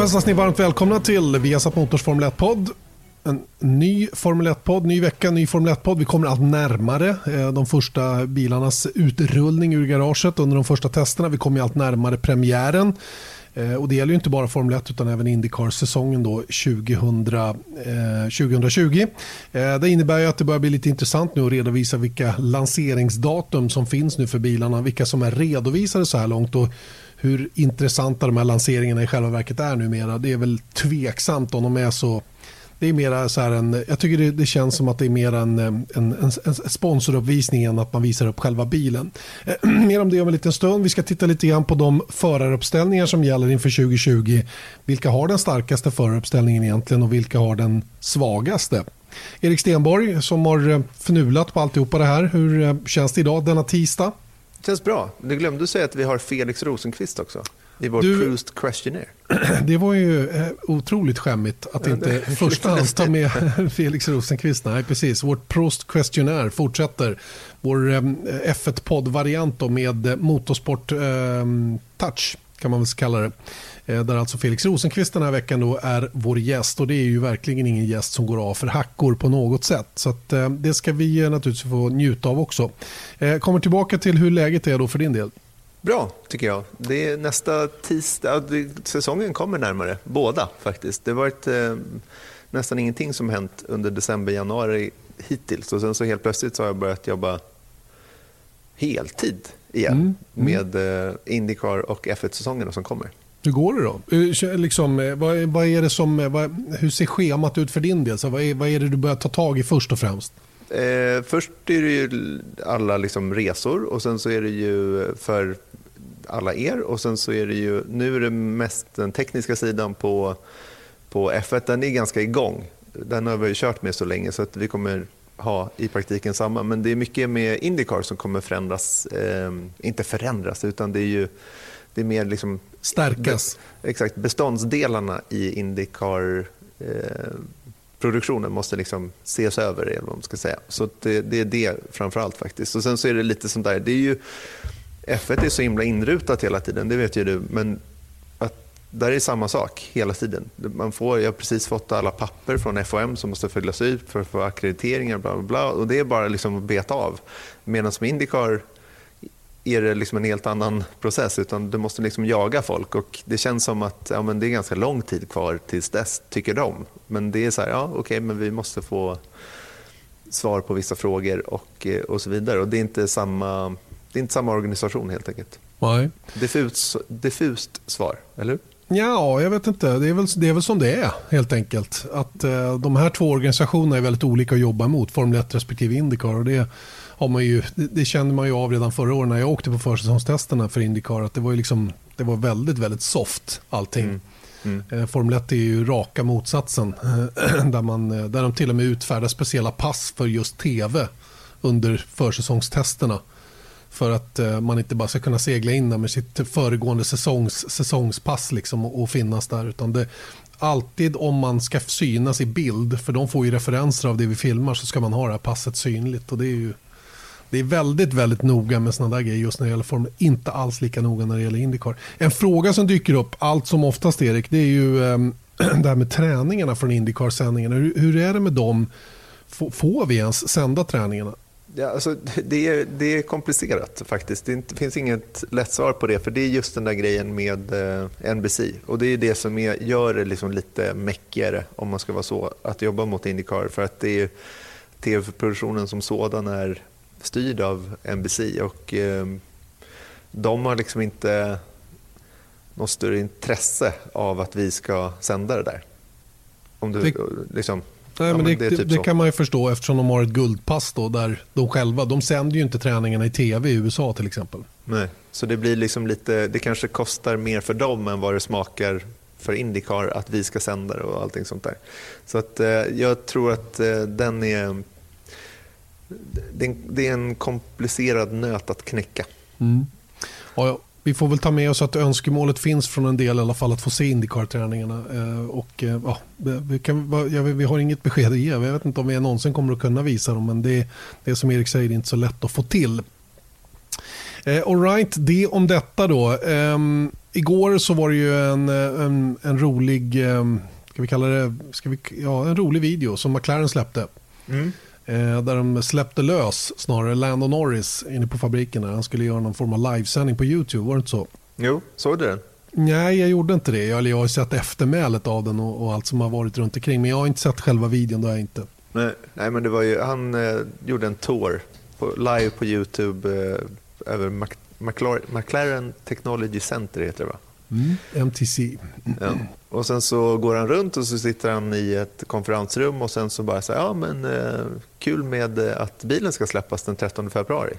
Då hälsas ni varmt välkomna till Viasat Motors Formel 1-podd. En ny Formel 1-podd, ny vecka, ny Formel 1-podd. Vi kommer allt närmare eh, de första bilarnas utrullning ur garaget under de första testerna. Vi kommer allt närmare premiären. Eh, och det gäller ju inte bara Formel 1 utan även Indycar-säsongen 2020. Eh, det innebär ju att det börjar bli lite intressant nu att redovisa vilka lanseringsdatum som finns nu för bilarna, vilka som är redovisade så här långt och hur intressanta de här lanseringarna i själva verket är numera. Det är väl tveksamt om de är så det är mera så här en, jag tycker det, det, känns som att det är mer en, en, en, en sponsoruppvisning än att man visar upp själva bilen. Eh, mer om det om en liten stund. Vi ska titta lite grann på de föraruppställningar som gäller inför 2020. Vilka har den starkaste föraruppställningen egentligen och vilka har den svagaste? Erik Stenborg som har eh, fnulat på alltihopa det här. Hur eh, känns det idag denna tisdag? Det känns bra. Du glömde säga att vi har Felix Rosenqvist också i vår du, Proust Questionnaire. Det var ju eh, otroligt skämmigt att ja, inte i första hand ta med Felix Rosenqvist. Nej, precis. Vårt Proust Questionnaire fortsätter. Vår eh, F1-podd-variant med Motorsport eh, Touch kan man väl kalla det. Eh, där alltså Felix Rosenqvist den här veckan då är vår gäst och det är ju verkligen ingen gäst som går av för hackor på något sätt. Så att, eh, det ska vi eh, naturligtvis få njuta av också. Kommer tillbaka till hur läget är då för din del. Bra, tycker jag. Det är nästa tisdag. Säsongen kommer närmare, båda faktiskt. Det har varit eh, nästan ingenting som hänt under december, januari hittills. Och sen så helt plötsligt så har jag börjat jobba heltid igen mm. Mm. med eh, Indycar och F1-säsongerna som kommer. Hur går det då? Liksom, eh, vad, vad är det som, eh, vad, hur ser schemat ut för din del? Så vad, är, vad är det du börjar ta tag i först och främst? Eh, först är det ju alla liksom resor och sen så är det ju för alla er och sen så är det ju, nu är det mest den tekniska sidan på, på F1, den är ganska igång. Den har vi kört med så länge så att vi kommer ha i praktiken samma. Men det är mycket med Indycar som kommer förändras, eh, inte förändras utan det är ju det är mer liksom Stärkas. Be, exakt, beståndsdelarna i Indycar eh, produktionen måste liksom ses över. Eller vad man ska säga. Så det, det, är det framför allt faktiskt. Och sen så är det lite sånt där, det är ju, F1 är så himla inrutat hela tiden, det vet ju du. Men där är samma sak hela tiden. Man får, jag har precis fått alla papper från FOM som måste fyllas ut för att få akkrediteringar. Bla bla bla, och det är bara liksom att beta av. Medan med Indycar är det liksom en helt annan process utan du måste liksom jaga folk och det känns som att ja, men det är ganska lång tid kvar tills dess, tycker de. Men det är så här, ja okej, okay, men vi måste få svar på vissa frågor och, eh, och så vidare. Och det är inte samma, det är inte samma organisation helt enkelt. Nej. Diffust, diffust svar, eller hur? Ja, jag vet inte. Det är, väl, det är väl som det är helt enkelt. Att eh, de här två organisationerna är väldigt olika att jobba mot, Formel 1 respektive Indycar. Och det, har man ju, det, det kände man ju av redan förra året när jag åkte på försäsongstesterna för Indycar. Att det var, ju liksom, det var väldigt, väldigt soft allting. Mm. Mm. Eh, Formel 1 är ju raka motsatsen. där, man, eh, där de till och med utfärdar speciella pass för just tv under försäsongstesterna. För att eh, man inte bara ska kunna segla in där med sitt föregående säsongs, säsongspass liksom och, och finnas där. Utan det, alltid om man ska synas i bild, för de får ju referenser av det vi filmar, så ska man ha det här passet synligt. Och det är ju det är väldigt, väldigt noga med sådana där grejer just när det gäller Formel Inte alls lika noga när det gäller Indycar. En fråga som dyker upp allt som oftast Erik, det är ju um, det här med träningarna från Indycar-sändningarna. Hur, hur, är det med dem? F får vi ens sända träningarna? Ja, alltså, det, är, det är komplicerat faktiskt. Det, inte, finns inget lätt svar på det. För det är just den där grejen med eh, NBC. Och det är det som är, gör det liksom lite mäckigare, om man ska vara så, att jobba mot Indycar. För att det är tv-produktionen som sådan är styrd av NBC och eh, de har liksom inte något större intresse av att vi ska sända det där. Om du, liksom, nej, ja, men det, det, typ det kan man ju förstå eftersom de har ett guldpass då, där de själva, de sänder ju inte träningarna i tv i USA till exempel. Nej, så det blir liksom lite, det kanske kostar mer för dem än vad det smakar för Indycar att vi ska sända det och allting sånt där. Så att, eh, jag tror att eh, den är det är en komplicerad nöt att knäcka. Mm. Ja, vi får väl ta med oss att önskemålet finns från en del i alla fall att få se Indycar-träningarna. Eh, och, eh, ja, vi, kan, ja, vi har inget besked att ge. Jag vet inte om vi någonsin kommer att kunna visa dem. Men det, det är som Erik säger inte så lätt att få till. Eh, det om detta då. Ehm, igår så var det ju en, eh, en, en rolig, ehm, ska vi kalla det, ska vi, ja, en rolig video som McLaren släppte. Mm. Eh, där de släppte lös snarare Lando Norris inne på fabriken. Där. Han skulle göra någon form av livesändning på YouTube, var det inte så? Jo, såg du den? Nej, jag gjorde inte det. Jag, jag har sett eftermälet av den och, och, allt som har varit runt omkring. Men jag har inte sett själva videon, jag inte. Nej, nej men det var ju, han eh, gjorde en tour på, live på YouTube eh, över Mac, McLaren, McLaren Technology Center, heter det va? Mm, MTC. Ja. Och sen så går han runt och så sitter han i ett konferensrum och sen så bara säger ja men eh, kul med eh, att bilen ska släppas den 13 februari.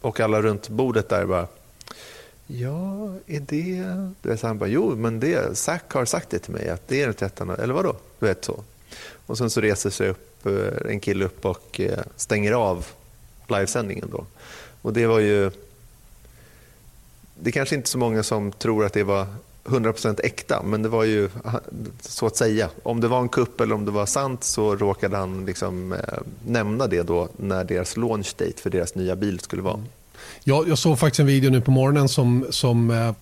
Och alla runt bordet där bara, ja, är det... Du vet, han bara, jo, men det, Zac har sagt det till mig, att det är den 13, eller vadå? Du vet så. Och sen så reser sig upp eh, en kille upp och eh, stänger av livesändningen då. Och det var ju... Det är kanske inte så många som tror att det var 100% äkta, men det var ju så att säga. Om det var en kupp eller om det var sant så råkade han liksom, eh, nämna det då när deras launch date för deras nya bil skulle vara. Ja, jag såg faktiskt en video nu på morgonen som, som eh,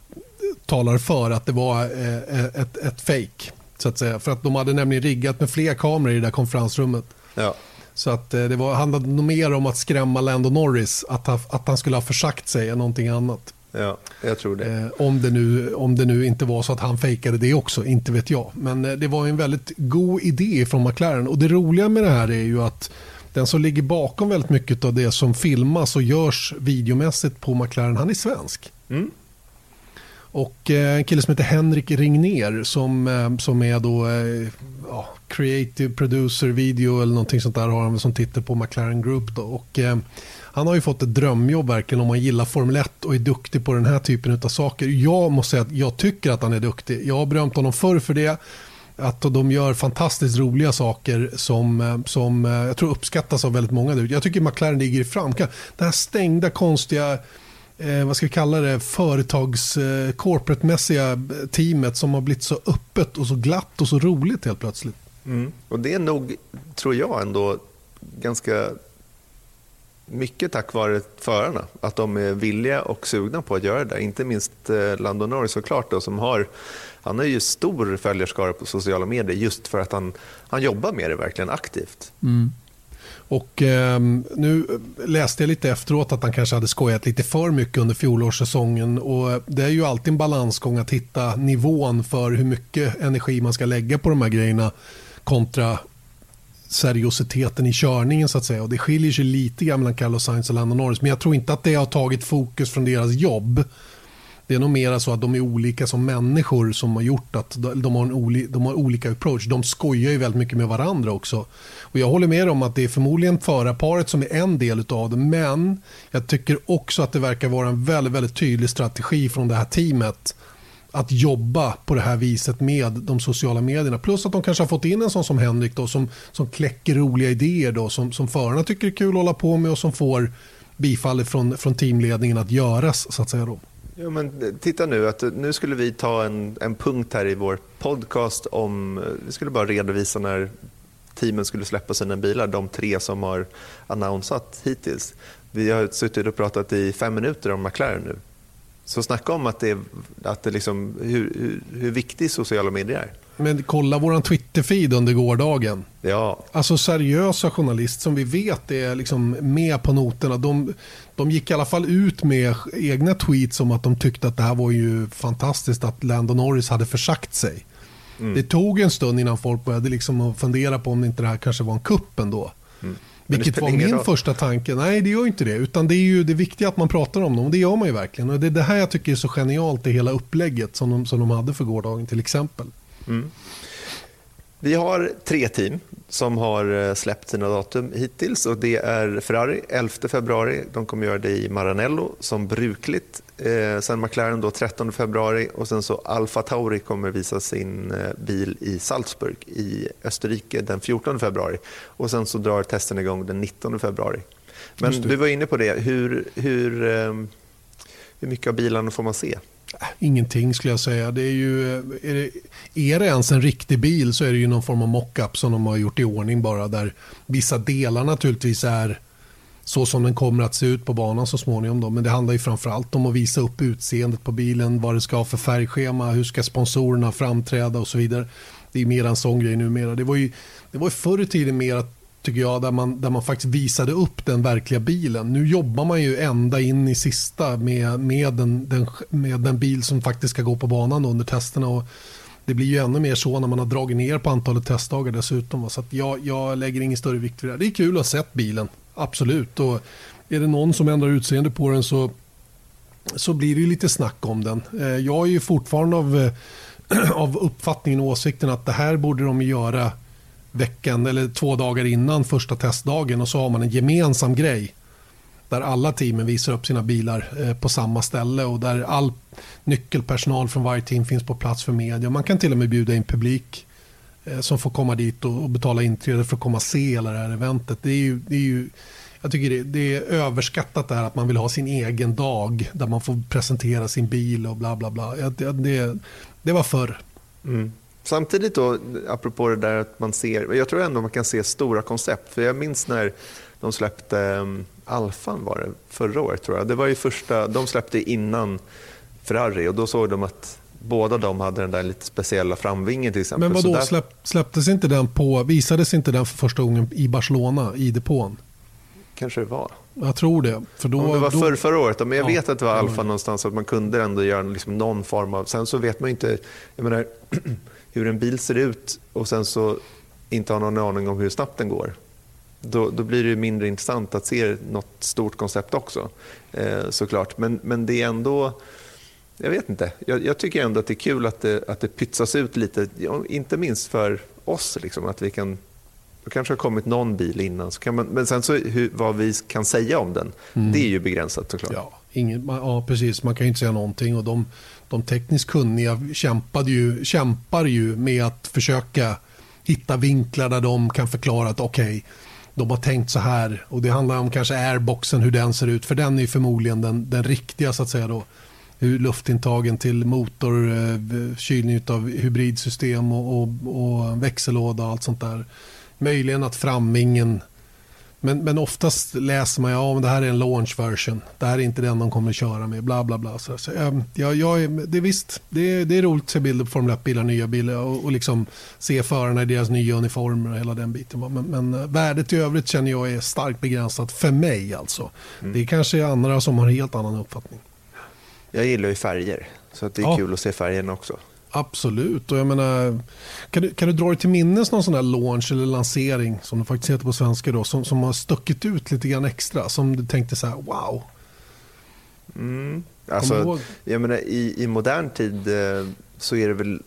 talar för att det var eh, ett, ett fake. Så att säga. För att de hade nämligen riggat med fler kameror i det där konferensrummet. Ja. Så att eh, det var, handlade nog mer om att skrämma Lando Norris, att, att han skulle ha försagt sig än någonting annat. Ja, jag tror det. Eh, om, det nu, om det nu inte var så att han fejkade det också, inte vet jag. Men eh, det var en väldigt god idé från McLaren. Och det roliga med det här är ju att den som ligger bakom väldigt mycket av det som filmas och görs videomässigt på McLaren, han är svensk. Mm. Och eh, en kille som heter Henrik Ringner som, som är då ja, creative producer video eller någonting sånt där har han som titel på McLaren Group. Då. Och, han har ju fått ett drömjobb verkligen om man gillar Formel 1 och är duktig på den här typen av saker. Jag måste säga att jag tycker att han är duktig. Jag har berömt honom förr för det. Att de gör fantastiskt roliga saker som, eh, som eh, jag tror uppskattas av väldigt många. Jag tycker McLaren ligger i framkant. Det här stängda konstiga eh, vad ska vi kalla det, företags eh, corporate-mässiga eh, teamet som har blivit så öppet och så glatt och så roligt helt plötsligt. Mm. Och det är nog, tror jag ändå, ganska mycket tack vare förarna. Att de är villiga och sugna på att göra det. Inte minst eh, Lando Norris såklart då, som har han har ju stor följarskara på sociala medier just för att han, han jobbar med det verkligen aktivt. Mm. Och eh, Nu läste jag lite efteråt att han kanske hade skojat lite för mycket under fjolårssäsongen. Och eh, det är ju alltid en balansgång att hitta nivån för hur mycket energi man ska lägga på de här grejerna kontra seriositeten i körningen så att säga. Och det skiljer sig lite grann mellan Carlos Sainz och Lando Norris. Men jag tror inte att det har tagit fokus från deras jobb. Det är nog mer så att de är olika som människor som har gjort att de har, en oli, de har olika approach. De skojar ju väldigt mycket med varandra också. Och jag håller med om att det är förmodligen förarparet som är en del av det. Men jag tycker också att det verkar vara en väldigt, väldigt tydlig strategi från det här teamet att jobba på det här viset med de sociala medierna. Plus att de kanske har fått in en sån som Henrik då, som, som kläcker roliga idéer då, som, som förarna tycker är kul att hålla på med och som får bifall från, från teamledningen att göras. så att säga då. Ja, men titta nu, att nu skulle vi ta en, en punkt här i vår podcast om, vi skulle bara redovisa när teamen skulle släppa sina bilar, de tre som har annonsat hittills. Vi har suttit och pratat i fem minuter om McLaren nu. Så snacka om att det, att det liksom, hur, hur, hur viktig sociala medier är. Men kolla vår Twitter-feed under gårdagen. Ja. Alltså seriösa journalister som vi vet är liksom med på noterna. De, de gick i alla fall ut med egna tweets om att de tyckte att det här var ju fantastiskt att Landon Norris hade försagt sig. Mm. Det tog en stund innan folk började liksom fundera på om inte det här kanske var en kupp ändå. Mm. Vilket var min roll. första tanke. Nej, det gör inte det. Utan det är ju det viktiga att man pratar om dem. Och det gör man ju verkligen. Och det är det här jag tycker är så genialt i hela upplägget som de, som de hade för gårdagen till exempel. Mm. Vi har tre team som har eh, släppt sina datum hittills. och Det är Ferrari 11 februari. De kommer göra det i Maranello som brukligt. Eh, sen McLaren då 13 februari och sen så Alfa Tauri kommer visa sin eh, bil i Salzburg i Österrike den 14 februari. Och sen så drar testen igång den 19 februari. Men du var inne på det. Hur, hur, eh, hur mycket av bilarna får man se? Äh, ingenting skulle jag säga. Det är, ju, är, det, är det ens en riktig bil så är det ju någon form av mockup som de har gjort i ordning bara där vissa delar naturligtvis är så som den kommer att se ut på banan så småningom. Då. Men det handlar ju framförallt om att visa upp utseendet på bilen, vad det ska ha för färgschema, hur ska sponsorerna framträda och så vidare. Det är mer en sån grej numera. Det var ju, det var ju förr i tiden mer att tycker jag, där man, där man faktiskt visade upp den verkliga bilen. Nu jobbar man ju ända in i sista med, med, den, den, med den bil som faktiskt ska gå på banan under testerna. Och det blir ju ännu mer så när man har dragit ner på antalet testdagar dessutom. Så jag, jag lägger ingen större vikt vid det. Det är kul att ha sett bilen, absolut. Och är det någon som ändrar utseende på den så, så blir det ju lite snack om den. Eh, jag är ju fortfarande av, av uppfattningen och åsikten att det här borde de göra veckan eller två dagar innan första testdagen och så har man en gemensam grej där alla teamen visar upp sina bilar eh, på samma ställe och där all nyckelpersonal från varje team finns på plats för media. Man kan till och med bjuda in publik eh, som får komma dit och betala inträde för att komma och se hela det här eventet. Det är ju, det är ju, jag tycker det, det, är överskattat där att man vill ha sin egen dag där man får presentera sin bil och bla bla bla. Det, det, det var förr. Mm. Samtidigt då, apropå det där att man ser, jag tror ändå man kan se stora koncept. För jag minns när de släppte um, Alfan var det, förra året tror jag. Det var ju första, de släppte innan Ferrari och då såg de att båda de hade den där lite speciella framvingen till exempel. Men vadå, där... släpp, släpptes inte den på, visades inte den för första gången i Barcelona i depån? Kanske det var. Jag tror det. För då, Om det var då... förr, förra året, men jag ja, vet att det var Alfa någonstans, att man kunde ändå göra liksom någon form av... Sen så vet man inte, jag menar, hur en bil ser ut och sen så inte har någon aning om hur snabbt den går. Då, då blir det mindre intressant att se något stort koncept också. Eh, såklart. Men, men det är ändå... Jag vet inte. Jag, jag, tycker ändå att det är kul att det, att det pytsas ut lite. Inte minst för oss. Liksom, att vi kan det kanske har kommit någon bil innan. Så kan man, men sen så hur, vad vi kan säga om den, mm. det är ju begränsat såklart. Ja, ingen, ja, precis. Man kan ju inte säga någonting. Och de, de tekniskt kunniga kämpade ju, kämpar ju med att försöka hitta vinklar där de kan förklara att okej, okay, de har tänkt så här. Och Det handlar om kanske airboxen, hur den ser ut. För den är förmodligen den, den riktiga så att säga. då hur luftintagen till motor, eh, kylning av hybridsystem och, och, och växellåda och allt sånt där. Möjligen att framvingen men, men oftast läser man ja, det här är en launch version. Det här är inte den de kommer att köra med. Bla, bla, bla. Så, så, ja, jag, det, visst, det, är, det är roligt att se bilder på Formel 1-bilar, nya bilar och, och liksom se förarna i deras nya uniformer och hela den biten. Men, men eh, värdet i övrigt känner jag är starkt begränsat för mig. alltså. Mm. Det är kanske andra som har en helt annan uppfattning. Jag gillar ju färger, så det är ja. kul att se färgerna också. Absolut. Och jag menar, kan, du, kan du dra dig till minnes någon sån där launch eller lansering som det faktiskt heter på svenska då, som, som har stuckit ut lite grann extra? Som du tänkte så här, wow. Mm. Alltså, jag menar, i, I modern tid eh, så är det väl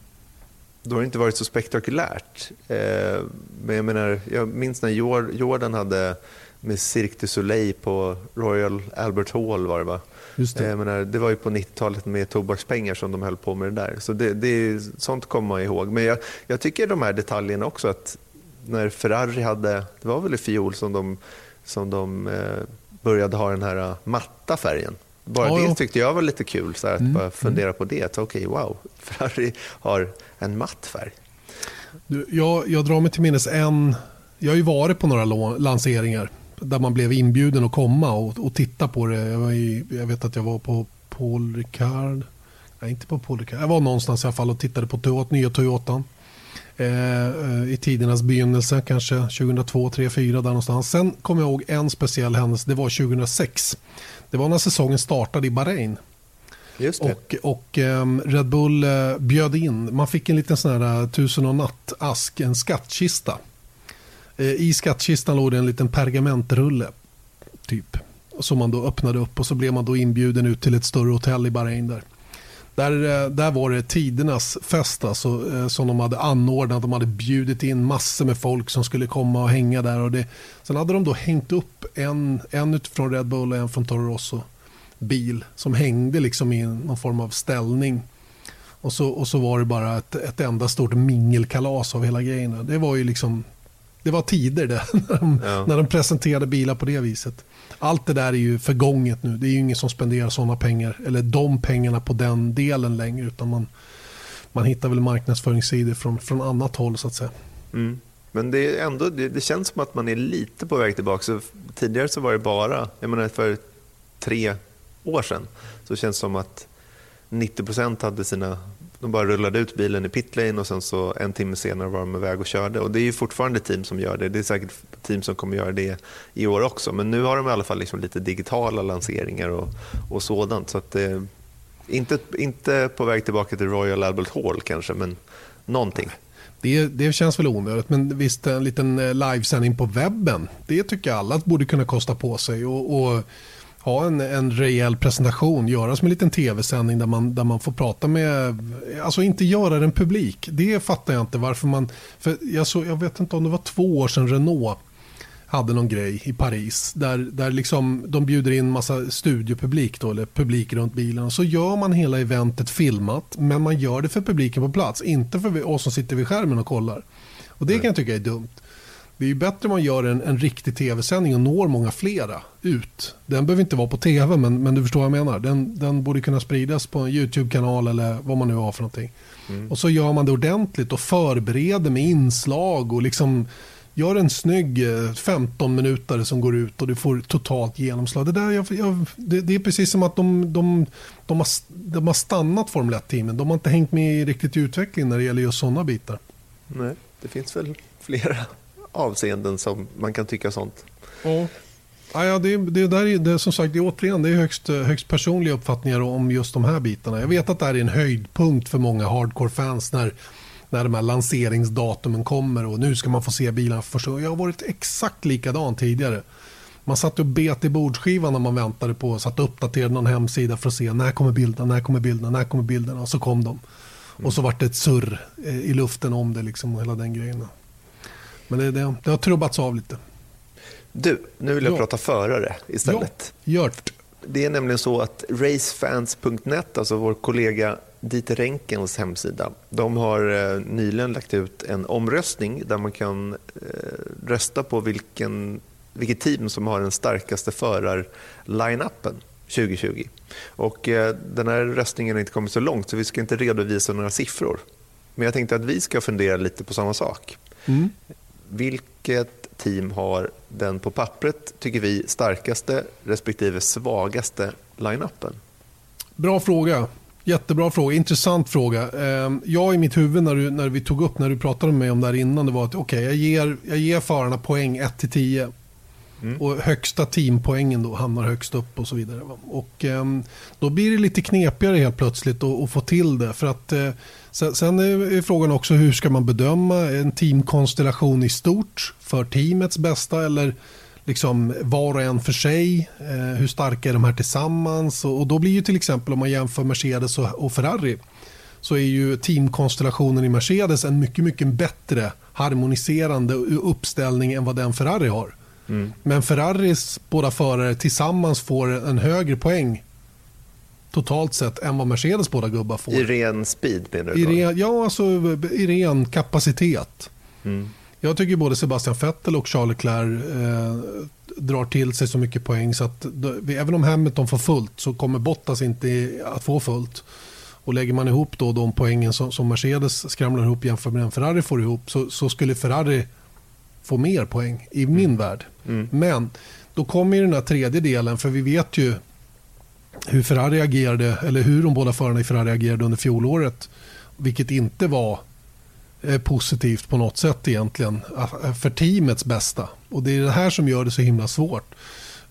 då har det inte varit så spektakulärt. Eh, men jag menar, jag minns när Jordan hade med Cirque du Soleil på Royal Albert Hall var det va? Just det. Jag menar, det var ju på 90-talet med tobakspengar som de höll på med det där. Så det, det, sånt kommer man ihåg. Men jag, jag tycker de här detaljerna också att när Ferrari hade, det var väl i fjol som de, som de eh, började ha den här uh, matta färgen. Bara ja, det tyckte jag var lite kul, så här, att mm. bara fundera mm. på det. Okej, okay, wow, Ferrari har en matt färg. Du, jag, jag drar mig till minnes en, jag har ju varit på några lanseringar där man blev inbjuden att komma och, och titta på det. Jag, i, jag, vet att jag var på Paul Ricard. Nej, inte på Paul Ricard. Jag var någonstans i alla fall och tittade på Toyota, nya Toyotan. Eh, eh I tidernas begynnelse, kanske 2002, 2003, 2004 där någonstans. Sen kommer jag ihåg en speciell händelse, det var 2006. Det var när säsongen startade i Bahrain. Och, och um, Red Bull uh, bjöd in, man fick en liten sån här uh, tusen och natt-ask, en skattkista. Eh, I skattkistan låg det en liten pergamentrulle. Typ. Som man då öppnade upp och så blev man då inbjuden ut till ett större hotell i Bahrain. Där, Där, eh, där var det tidernas fest alltså, eh, som de hade anordnat. De hade bjudit in massor med folk som skulle komma och hänga där. Och det, sen hade de då hängt upp en, en utifrån Red Bull och en från Toro Rosso bil som hängde liksom i någon form av ställning. Och så, och så var det bara ett, ett enda stort mingelkalas av hela grejen. Det var ju liksom det var tider det, när, de, ja. när de presenterade bilar på det viset. Allt det där är ju förgånget nu. Det är ju ingen som spenderar sådana pengar, eller de pengarna på den delen längre. Utan man, man hittar väl marknadsföringssidor från, från annat håll så att säga. Mm. Men det, är ändå, det, det, känns som att man är lite på väg tillbaka. Så tidigare så var det bara, jag menar för tre år sedan, så känns det som att 90% hade sina de bara rullade ut bilen i pitlane och sen så en timme senare var de iväg och körde. Och det är fortfarande team som gör det. Det är säkert team som kommer göra det i år också. Men nu har de i alla fall liksom lite digitala lanseringar och, och sådant. Så att, eh, inte, inte på väg tillbaka till Royal Albert Hall kanske, men någonting. Det, det känns väl onödigt, men visst en liten eh, livesändning på webben, det tycker jag alla borde kunna kosta på sig. och, och ha en, en rejäl presentation, göra som en liten tv-sändning där man, där man får prata med, alltså inte göra den publik. Det fattar jag inte varför man, för jag, så, jag vet inte om det var två år sedan Renault hade någon grej i Paris där, där liksom de bjuder in massa studiopublik då, eller publik runt bilen och så gör man hela eventet filmat men man gör det för publiken på plats, inte för oss som sitter vid skärmen och kollar. Och det kan jag tycka är dumt. Det är ju bättre om man gör en, en riktig tv-sändning och når många flera ut. Den behöver inte vara på tv, men, men du förstår vad jag menar. Den, den borde kunna spridas på en YouTube-kanal eller vad man nu har för någonting. Mm. Och så gör man det ordentligt och förbereder med inslag och liksom gör en snygg 15 eh, minuter som går ut och du får totalt genomslag. Det, där, jag, jag, det, det, är precis som att de, de, de, har, de har stannat Formel 1-teamen. De har inte hängt med riktigt i utvecklingen när det gäller just sådana bitar. Nej, det finns väl flera avseenden som man kan tycka sånt. Ja. Ja, det, det, där är, det, som sagt, det är återigen det är högst, högst personliga uppfattningar om just de här bitarna. Jag vet att det här är en höjdpunkt för många hardcore-fans när, när de här lanseringsdatumen kommer och nu ska man få se bilarna först. Jag har varit exakt likadan tidigare. Man satt och bet i bordsskivan när man väntade på, satt och uppdaterade någon hemsida för att se när kommer bilderna, när kommer bilderna, när kommer bilderna och så kom de. Mm. Och så vart det ett surr eh, i luften om det liksom och hela den grejen. Men det, det, det har trubbats av lite. Du, nu vill jag ja. prata förare istället. Ja, gjort. Det är nämligen så att racefans.net, alltså vår kollega Dieter Renkens hemsida, de har eh, nyligen lagt ut en omröstning där man kan eh, rösta på vilken, vilket team som har den starkaste förar-line-upen 2020. Och eh, den här röstningen har inte kommit så långt så vi ska inte redovisa några siffror. Men jag tänkte att vi ska fundera lite på samma sak. Mm. Vilket team har den på pappret, tycker vi, starkaste respektive svagaste line-upen? Bra fråga. Jättebra fråga, intressant fråga. Ehm, jag i mitt huvud när, du, när vi tog upp, när du pratade med mig om det här innan, det var att okay, jag, ger, jag ger förarna poäng 1-10. Mm. Och högsta teampoängen då hamnar högst upp och så vidare. Och, eh, då blir det lite knepigare helt plötsligt att få till det. För att, eh, sen, sen, är frågan också hur ska man bedöma en teamkonstellation i stort för teamets bästa eller liksom var och en för sig. Eh, hur starka är de här tillsammans? Och, och, då blir ju till exempel om man jämför Mercedes och, och Ferrari så är ju teamkonstellationen i Mercedes en mycket, mycket bättre harmoniserande uppställning än vad den Ferrari har. Mm. Men Ferraris båda förare tillsammans får en högre poäng totalt sett än vad Mercedes båda gubbar får. I ren speed menar du? I ren, ja, alltså i ren kapacitet. Mm. Jag tycker både Sebastian Vettel och Charles Leclerc eh, drar till sig så mycket poäng så att även om Hamilton får fullt så kommer Bottas inte att få fullt. Och lägger man ihop då de poängen som, som Mercedes skramlar ihop jämfört med den Ferrari får ihop så, så skulle Ferrari få mer poäng i min mm. värld. Mm. Men då kommer ju den här tredje delen, för vi vet ju hur Ferrari agerade, eller hur de båda förarna i Ferrari agerade under fjolåret, vilket inte var eh, positivt på något sätt egentligen eh, för teamets bästa. Och det är det här som gör det så himla svårt.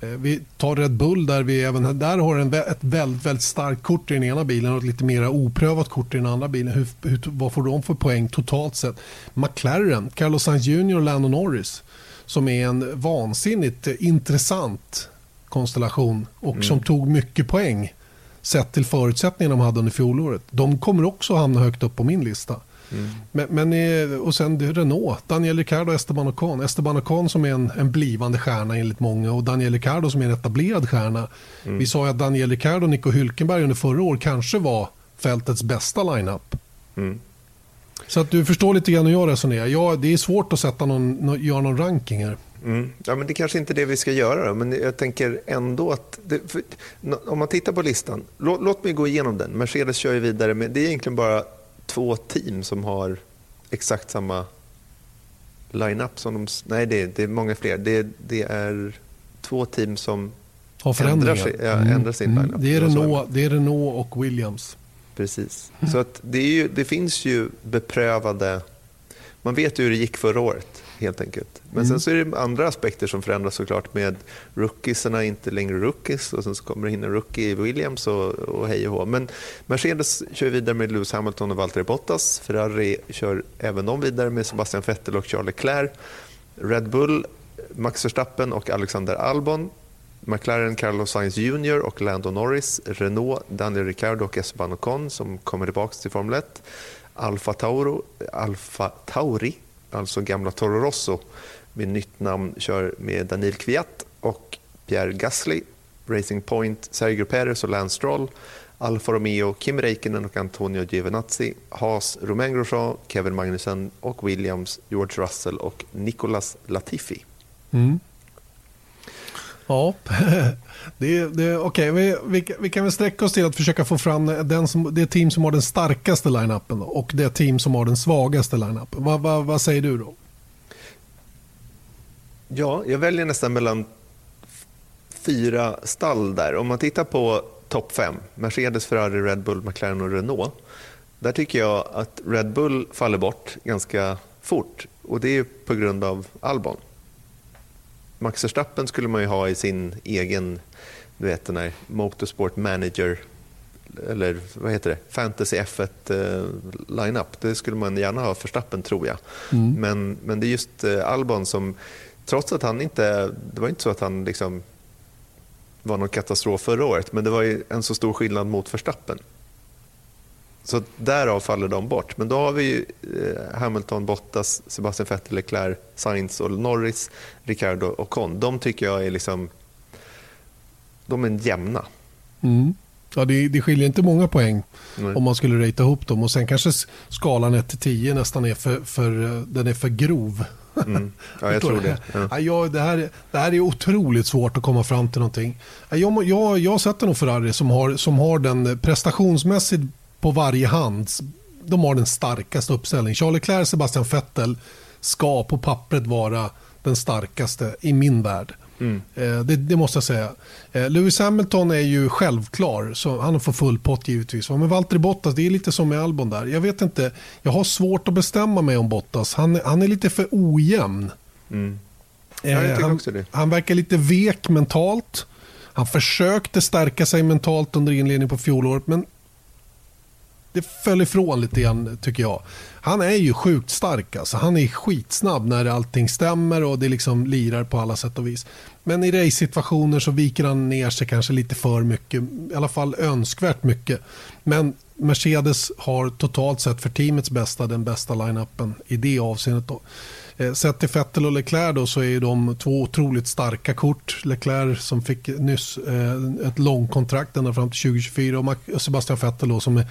Eh, vi tar Red Bull där vi även där har en, ett väldigt, väldigt starkt kort i den ena bilen och ett lite mer oprövat kort i den andra bilen. Hur, hur, vad får de för poäng totalt sett? McLaren, Carlos Sainz Jr och Lando Norris som är en vansinnigt intressant konstellation och mm. som tog mycket poäng sett till förutsättningarna de hade under fjolåret. De kommer också hamna högt upp på min lista. Mm. Men, men, och sen Renault, Daniel Ricciardo och Esteban Ocon. Esteban Ocon som är en, en blivande stjärna enligt många och Daniel Ricciardo som är en etablerad stjärna. Mm. Vi sa ju att Daniel Ricciardo och Nico Hülkenberg under förra året kanske var fältets bästa lineup. Mm. Så att du förstår lite grann hur jag resonerar. Ja, det är svårt att sätta någon, göra någon ranking här. Mm. Ja, men det kanske inte är det vi ska göra, då, men jag tänker ändå att... Det, för, om man tittar på listan, låt, låt, mig gå igenom den. Mercedes kör ju vidare med... Det är egentligen bara två team som har exakt samma line-up som de... Nej, det är, det är många fler. Det, det är två team som har ändrar, sig, ja, mm. ändrar sin mm. line-up. Det är, Renault, det är Renault och Williams. Precis. Så att det, ju, det finns ju beprövade... Man vet ju hur det gick förra året helt enkelt. Men mm. sen så är det andra aspekter som förändras såklart med rookiesarna inte längre rookies och sen så kommer det in en rookie i Williams och, och hej och hå. Men Mercedes kör vidare med Lewis Hamilton och Valtteri Bottas. Ferrari kör även de vidare med Sebastian Vettel och Charles Leclerc. Red Bull, Max Verstappen och Alexander Albon. McLaren Carlos Sainz Jr och Lando Norris. Renault, Daniel Ricciardo och Esteban Ocon som kommer tillbaka till Formel 1. Alfa, Tauro, Alfa Tauri alltså gamla Toro Rosso med nytt namn, kör med Daniel Kviat och Pierre Gasly. Racing Point, Sergio Perez och Lance Stroll. Alfa Romeo, Kim Räikkönen och Antonio Giovinazzi. Haas, Romain Grosjean, Kevin Magnussen och Williams, George Russell och Nicolas Latifi. Mm. Ja, det, det, okay. vi, vi, vi, kan väl sträcka oss till att försöka få fram den som, det team som har den starkaste line-upen och det team som har den svagaste line-upen. Vad, vad, vad säger du då? Ja, jag väljer nästan mellan fyra stall där. Om man tittar på topp fem, Mercedes, Ferrari, Red Bull, McLaren och Renault. Där tycker jag att Red Bull faller bort ganska fort och det är på grund av Albon. Max Verstappen skulle man ju ha i sin egen du vet, den här Motorsport Manager eller vad heter det, Fantasy F1 uh, lineup. Det skulle man gärna ha Verstappen tror jag. Mm. Men, men det är just uh, Albon som, trots att han inte, det var inte så att han liksom var någon katastrof förra året, men det var en så stor skillnad mot Verstappen. Så därav faller de bort. Men då har vi eh, Hamilton, Bottas, Sebastian Vettel, Leclerc, Sainz och Norris, Ricardo och Con. De tycker jag är liksom... De är jämna. Mm. Ja, det, det skiljer inte många poäng Nej. om man skulle rata ihop dem. Och Sen kanske skalan 1-10 nästan är för, för, eh, den är för grov. Mm. Ja, jag tror det. Ja. Ja, det, här, det här är otroligt svårt att komma fram till någonting. Jag, jag, jag sätter nog Ferrari som har, som har den prestationsmässigt på varje hand. De har den starkaste uppställningen. Charles Leclerc, Sebastian Vettel ska på pappret vara den starkaste i min värld. Mm. Eh, det, det, måste jag säga. Eh, Lewis Hamilton är ju självklar, så han får full pott givetvis. Men Valtteri Bottas, det är lite som med Albon där. Jag vet inte, jag har svårt att bestämma mig om Bottas. Han, han är lite för ojämn. Mm. Eh, han, han verkar lite vek mentalt. Han försökte stärka sig mentalt under inledningen på fjolåret, men det föll ifrån lite grann tycker jag. Han är ju sjukt stark. Alltså. Han är skitsnabb när allting stämmer och det liksom lirar på alla sätt och vis. Men i race-situationer så viker han ner sig kanske lite för mycket. I alla fall önskvärt mycket. Men Mercedes har totalt sett för teamets bästa den bästa line-upen i det avseendet. Då. Eh, sett till Vettel och Leclerc då, så är de två otroligt starka kort. Leclerc som fick nyss eh, ett långkontrakt ända fram till 2024 och Sebastian Vettel då, som är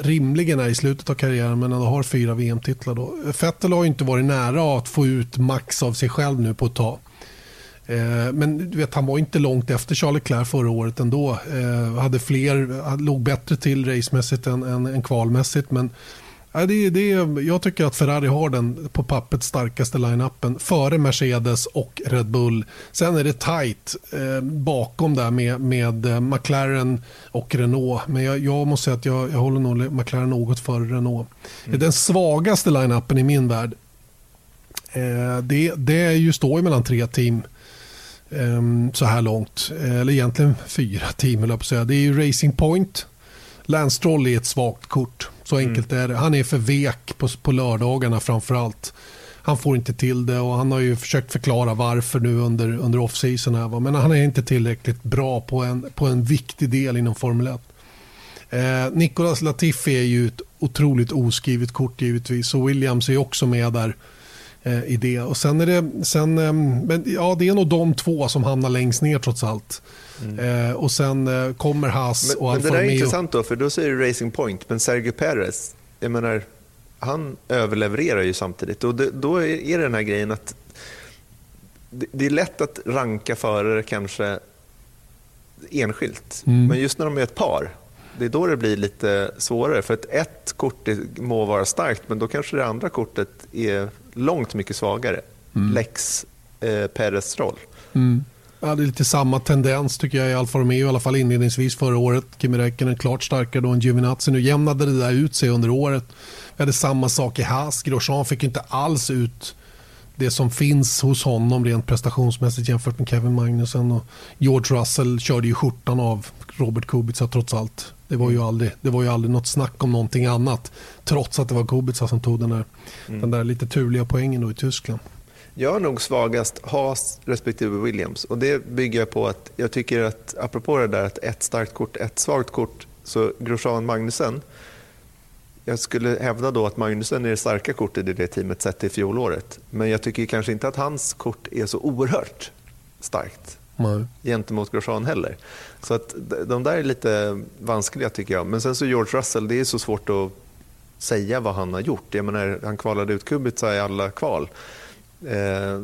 rimligen är i slutet av karriären men han har fyra VM-titlar. Då. Vettel har inte varit nära att få ut max av sig själv nu på ett tag. Eh, men du vet, han var inte långt efter Charles Leclerc förra året ändå. Eh, hade fler, låg bättre till racemässigt än, än, än kvalmässigt. Men det, det, jag tycker att Ferrari har den på pappret starkaste line-upen före Mercedes och Red Bull. Sen är det tight eh, bakom där med, med eh, McLaren och Renault. Men jag, jag måste säga att jag, jag håller nog McLaren något före Renault. Mm. Den svagaste line-upen i min värld. Eh, det, det är ju står mellan tre team eh, så här långt. Eller egentligen fyra team, jag på säga. Det är ju Racing Point. Lance Stroll är ett svagt kort. Så enkelt mm. är det. Han är för vek på, på lördagarna framför allt. han får inte till det och han har ju försökt förklara varför nu under, under off-season. Men han är inte tillräckligt bra på en, på en viktig del inom Formel 1. Eh, Nicolas Latifi är ju ett otroligt oskrivet kort givetvis och Williams är också med där eh, i det. Och sen är det, sen, eh, men, ja, det är nog de två som hamnar längst ner trots allt. Mm. Eh, och sen eh, kommer Haas men, och Alfa Romeo. Det där är intressant då, för då säger du Racing Point, men Sergio Perez, jag menar, han överlevererar ju samtidigt. Och det, då är det den här grejen att det, det är lätt att ranka förare kanske enskilt, mm. men just när de är ett par det är då det blir lite svårare. För att ett kort må vara starkt, men då kanske det andra kortet är långt mycket svagare. Mm. Lex eh, Perez roll. Mm. Ja, det är lite samma tendens tycker jag i Alfa Romeo, i alla fall inledningsvis förra året. Kimi Räikkönen klart starkare då än Giovinazzi. Nu jämnade det där ut sig under året. Vi hade samma sak i Haas. Grosjean fick inte alls ut det som finns hos honom rent prestationsmässigt jämfört med Kevin Magnussen. Och George Russell körde ju skjortan av Robert Kubica trots allt. Det var, ju mm. aldrig, det var ju aldrig något snack om någonting annat. Trots att det var Kubica som tog den där, mm. den där lite turliga poängen då i Tyskland. Jag är nog svagast Haas respektive Williams. Och Det bygger jag på att jag tycker att, apropå det där att ett starkt kort, ett svagt kort, så Grosjean Magnussen, jag skulle hävda då att Magnussen är det starka kortet i det teamet sett till fjolåret. Men jag tycker kanske inte att hans kort är så oerhört starkt. Nej. gentemot Grosjean heller. Så att de där är lite vanskliga tycker jag. Men sen så George Russell, det är så svårt att säga vad han har gjort. Jag menar, han kvalade ut Kubica i alla kval. Eh,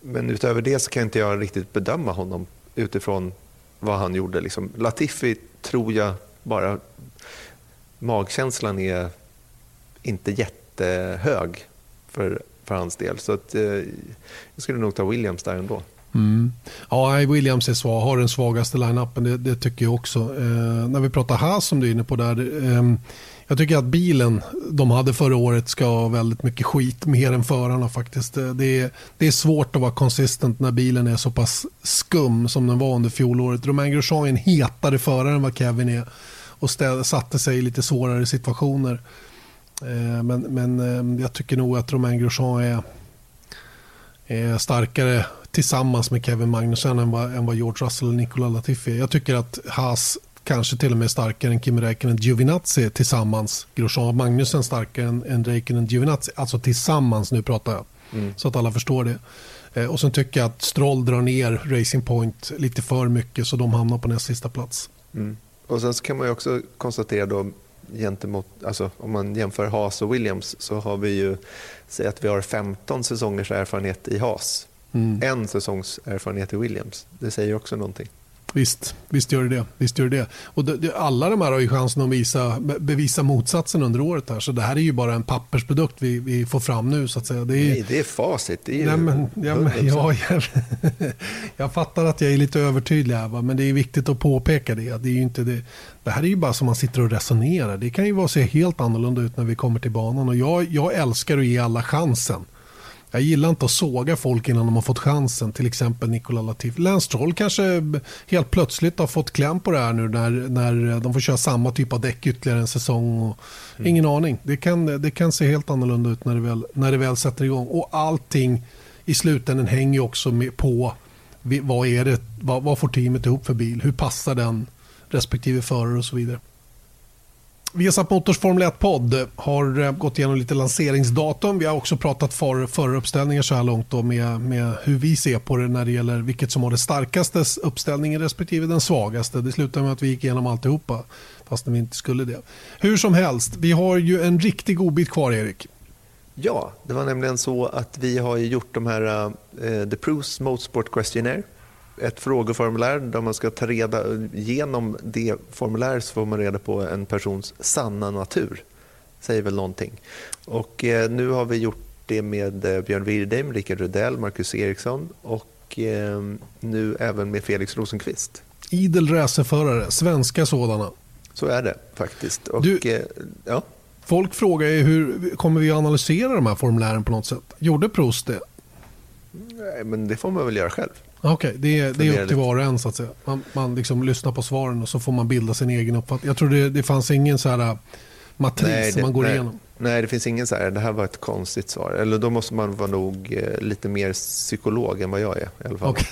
men utöver det så kan inte jag riktigt bedöma honom utifrån vad han gjorde. Liksom. Latifi tror jag bara, magkänslan är inte jättehög för, för hans del. Så att, eh, jag skulle nog ta Williams där ändå. Mm. Ja, Williams är svag, har den svagaste line-upen, det, det, tycker jag också. Eh, när vi pratar Haas som du är inne på där. Eh, jag tycker att bilen de hade förra året ska ha väldigt mycket skit, mer än förarna faktiskt. Eh, det är, det är svårt att vara konsistent när bilen är så pass skum som den var under fjolåret. Romain Grosjean är en hetare förare än vad Kevin är och städ, satte sig i lite svårare situationer. Eh, men, men eh, jag tycker nog att Romain Grosjean är, är starkare tillsammans med Kevin Magnusson än vad, än vad George Russell och Nicola Latifi är. Jag tycker att Haas kanske till och med starkare än Kimi Räikkönen Giovinazzi tillsammans. Grosjean och Magnussen starkare än, än Räikkönen Giovinazzi. Alltså tillsammans nu pratar jag. Mm. Så att alla förstår det. Eh, och sen tycker jag att Stroll drar ner Racing Point lite för mycket så de hamnar på näst sista plats. Mm. Och sen kan man också konstatera då gentemot, alltså om man jämför Haas och Williams så har vi ju, säg att vi har 15 säsongers erfarenhet i Haas Mm. En säsongs erfarenhet i Williams. Det säger också någonting. Visst, visst gör det det. Visst gör det. Och det, alla de här har ju chansen att visa, bevisa motsatsen under året. Här. Så det här är ju bara en pappersprodukt vi, vi får fram nu. så att säga. Det är, Nej, det är facit. Det är nej, men, ja, men, ja, jag, jag fattar att jag är lite övertydlig här, va? men det är viktigt att påpeka det. Det, är inte det. det här är ju bara som man sitter och resonerar. Det kan ju vara se helt annorlunda ut när vi kommer till banan. Och jag, jag älskar att ge alla chansen. Jag gillar inte att såga folk innan de har fått chansen. Till exempel Nikola Latifi. Lance Stroll kanske helt plötsligt har fått kläm på det här nu när, när de får köra samma typ av däck ytterligare en säsong. Mm. Ingen aning. Det kan, det kan se helt annorlunda ut när det, väl, när det väl sätter igång. Och allting i slutändan hänger också på vad, är det, vad, vad får teamet ihop för bil? Hur passar den respektive förare och så vidare. Viasat Motors Formel 1-podd har eh, gått igenom lite lanseringsdatum. Vi har också pratat för, föruppställningar så här långt då med, med hur vi ser på det när det gäller vilket som har den starkaste uppställningen respektive den svagaste. Det slutade med att vi gick igenom alltihopa fast vi inte skulle det. Hur som helst, vi har ju en riktig godbit kvar Erik. Ja, det var nämligen så att vi har gjort de här uh, The Proofs Motorsport Questionnaire ett frågeformulär där man ska ta reda genom det formuläret får man reda på en persons sanna natur. Säger väl någonting. Och eh, nu har vi gjort det med eh, Björn Wirdheim, Rickard Rudell, Marcus Eriksson och eh, nu även med Felix Rosenqvist. Idel racerförare, svenska sådana. Så är det faktiskt. Och, du, eh, ja. Folk frågar ju hur kommer vi att analysera de här formulären på något sätt. Gjorde Proust det? Nej, men det får man väl göra själv. Okej, okay, det, är, det är upp till var och en så att säga. Man, man liksom lyssnar på svaren och så får man bilda sin egen uppfattning. Jag tror det, det fanns ingen så här matris Nej, det- man går nej. igenom? Nej, det finns ingen så här, det här var ett konstigt svar. Eller då måste man vara nog eh, lite mer psykolog än vad jag är i alla fall. Okej.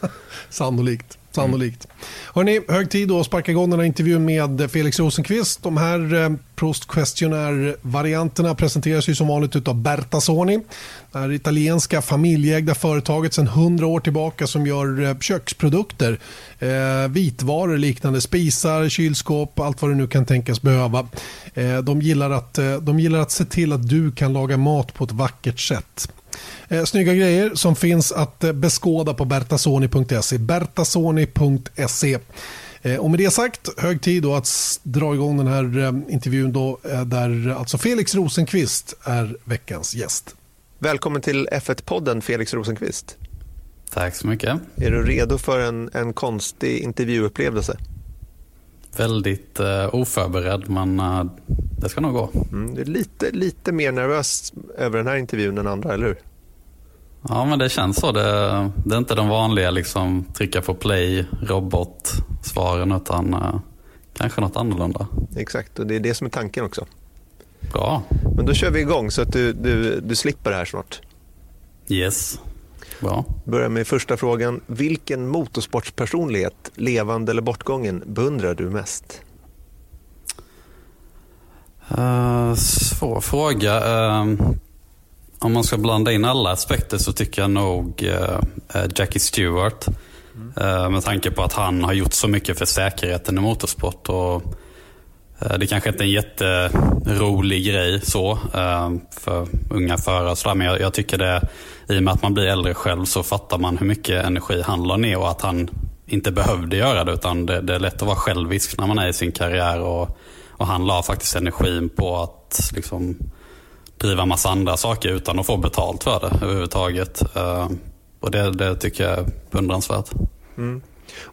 Sannolikt. Sannolikt. Hörrni, hög tid att sparka igång den här intervjun med Felix Rosenqvist. De här eh, Proust Questionnaire-varianterna presenteras ju som vanligt av Bertasoni. Det här italienska familjeägda företaget sedan 100 år tillbaka som gör eh, köksprodukter. Eh, vitvaror liknande spisar, kylskåp, allt vad du nu kan tänkas behöva. Eh, de, gillar att, eh, de gillar att se till att du kan laga mat på ett vackert sätt. Eh, snygga grejer som finns att eh, beskåda på bertasoni.se. Bertasoni.se. Eh, och med det sagt, hög tid då att dra igång den här intervjun då, där alltså Felix Rosenqvist är veckans gäst. Välkommen till F1-podden Felix Rosenqvist. Tack så mycket. Är du redo för en, en konstig intervjuupplevelse? Väldigt eh, oförberedd, men eh, det ska nog gå. Mm, du är lite, lite mer nervös över den här intervjun än andra, eller hur? Ja, men det känns så. Det, det är inte de vanliga liksom, trycka på play, robot-svaren, utan eh, kanske något annorlunda. Exakt, och det är det som är tanken också. Bra. Men då kör vi igång så att du, du, du slipper det här snart. Yes. Bra. Börjar med första frågan. Vilken motorsportspersonlighet, levande eller bortgången, beundrar du mest? Uh, svår fråga. Eh, om man ska blanda in alla aspekter så tycker jag nog eh, Jackie Stewart. Eh, med tanke på att han har gjort så mycket för säkerheten i motorsport. Och, Eh, det kanske inte är en jätterolig grej så eh, för unga förare. Men jag, jag tycker det, i och med att man blir äldre själv så fattar man hur mycket energi han la ner och att han inte behövde göra det. Utan det, det är lätt att vara självisk när man är i sin karriär. Och, och han la faktiskt energin på att liksom, driva massa andra saker utan att få betalt för det överhuvudtaget. Eh, och det, det tycker jag är beundransvärt. Mm.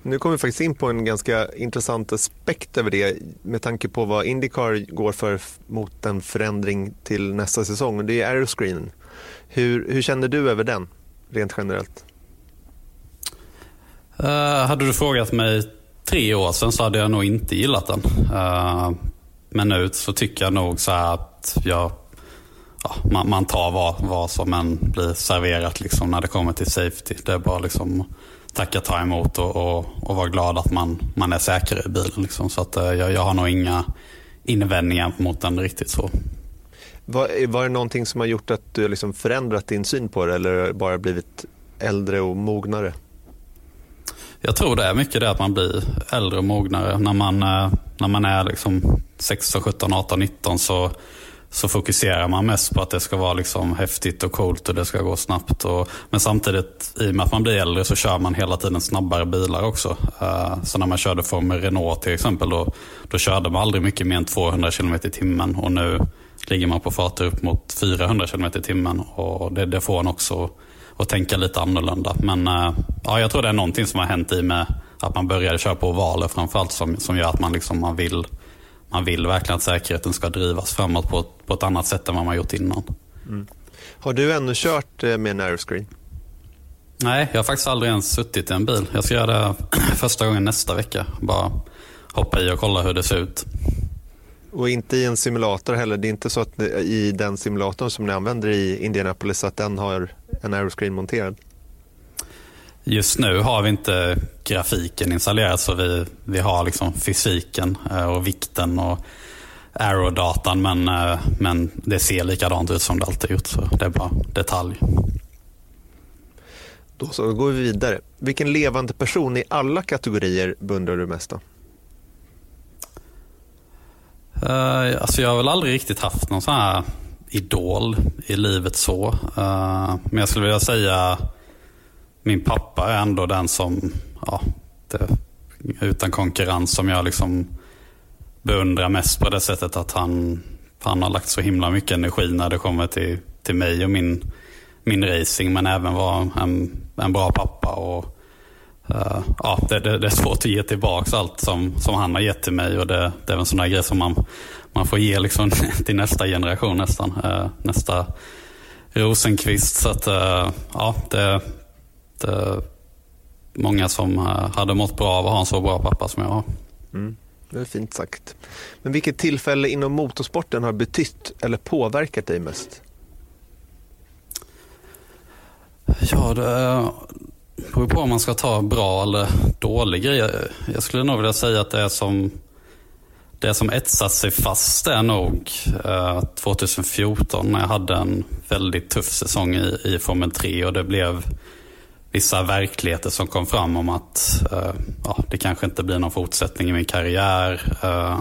Nu kommer vi faktiskt in på en ganska intressant aspekt över det med tanke på vad Indycar går för mot en förändring till nästa säsong det är Aeroscreen. Hur, hur känner du över den, rent generellt? Uh, hade du frågat mig tre år sedan så hade jag nog inte gillat den. Uh, men nu så tycker jag nog så här att jag, ja, man, man tar vad, vad som än blir serverat liksom när det kommer till safety. Det är bara liksom tacka, ta emot och, och, och vara glad att man, man är säker i bilen. Liksom. Så att, eh, jag, jag har nog inga invändningar mot den riktigt så. Var, var det någonting som har gjort att du liksom förändrat din syn på det eller bara blivit äldre och mognare? Jag tror det är mycket det att man blir äldre och mognare. När man, eh, när man är liksom 16, 17, 18, 19 så, så fokuserar man mest på att det ska vara liksom häftigt och coolt och det ska gå snabbt. Och, men samtidigt, i och med att man blir äldre så kör man hela tiden snabbare bilar också. Uh, Så när man körde Formel Renault till exempel, då, då körde man aldrig mycket mer än 200 km i timmen. Och nu ligger man på farter upp mot 400 km i timmen. Och det, det får en också att tänka lite annorlunda. Men uh, ja, jag tror det är någonting som har hänt i med att man började köra på ovaler framförallt som, som gör att man, liksom, man, vill, man vill verkligen att säkerheten ska drivas framåt på, ett- på ett annat sätt än vad man gjort innan. Har du ännu kört eh, med en aeroscreen? Nej, jag har faktiskt aldrig ens suttit i en bil. Jag ska göra det första gången nästa vecka. Bara hoppa i och kolla hur det ser ut. Och inte i en simulator heller. Det är inte så att det- i den simulatorn som ni använder i Indianapolis att den har en aeroscreen monterad? Just nu har vi inte grafiken installerad så vi, vi har liksom fysiken eh, och vikten och aerodatan men, eh, men det ser likadant ut som det alltid gjort så det är bara detalj. Då så då går vi vidare. Vilken levande person i alla kategorier beundrar du mest då? Uh, alltså jag har väl aldrig riktigt haft någon sån här idol i livet så. Eh, men jag skulle vilja säga min pappa är ändå den som, ja, det, utan konkurrens som jag liksom beundrar mest på det sättet att han, han har lagt så himla mycket energi när det kommer till, till mig och min, min racing. Men även vara en, en bra pappa. och Uh, ja, det, det, det är svårt att ge tillbaka allt som, som han har gett till mig och det, det är en sån där grej som man, man får ge liksom till nästa generation nästan. Uh, nästa Rosenqvist. Så att, uh, ja, det, är många som hade mått bra av att ha en så bra pappa som jag har. Mm. Det är fint sagt. Men vilket tillfälle inom motorsporten har betytt eller påverkat dig mest? Ja, det beror på om man ska ta bra eller dålig grej. Jag skulle nog vilja säga att det är som det som etsat sig fast är nog eh, 2014 när jag hade en väldigt tuff säsong i, i Formel 3 och det blev vissa verkligheter som kom fram om att eh, ja, det kanske inte blir någon fortsättning i min karriär. Eh,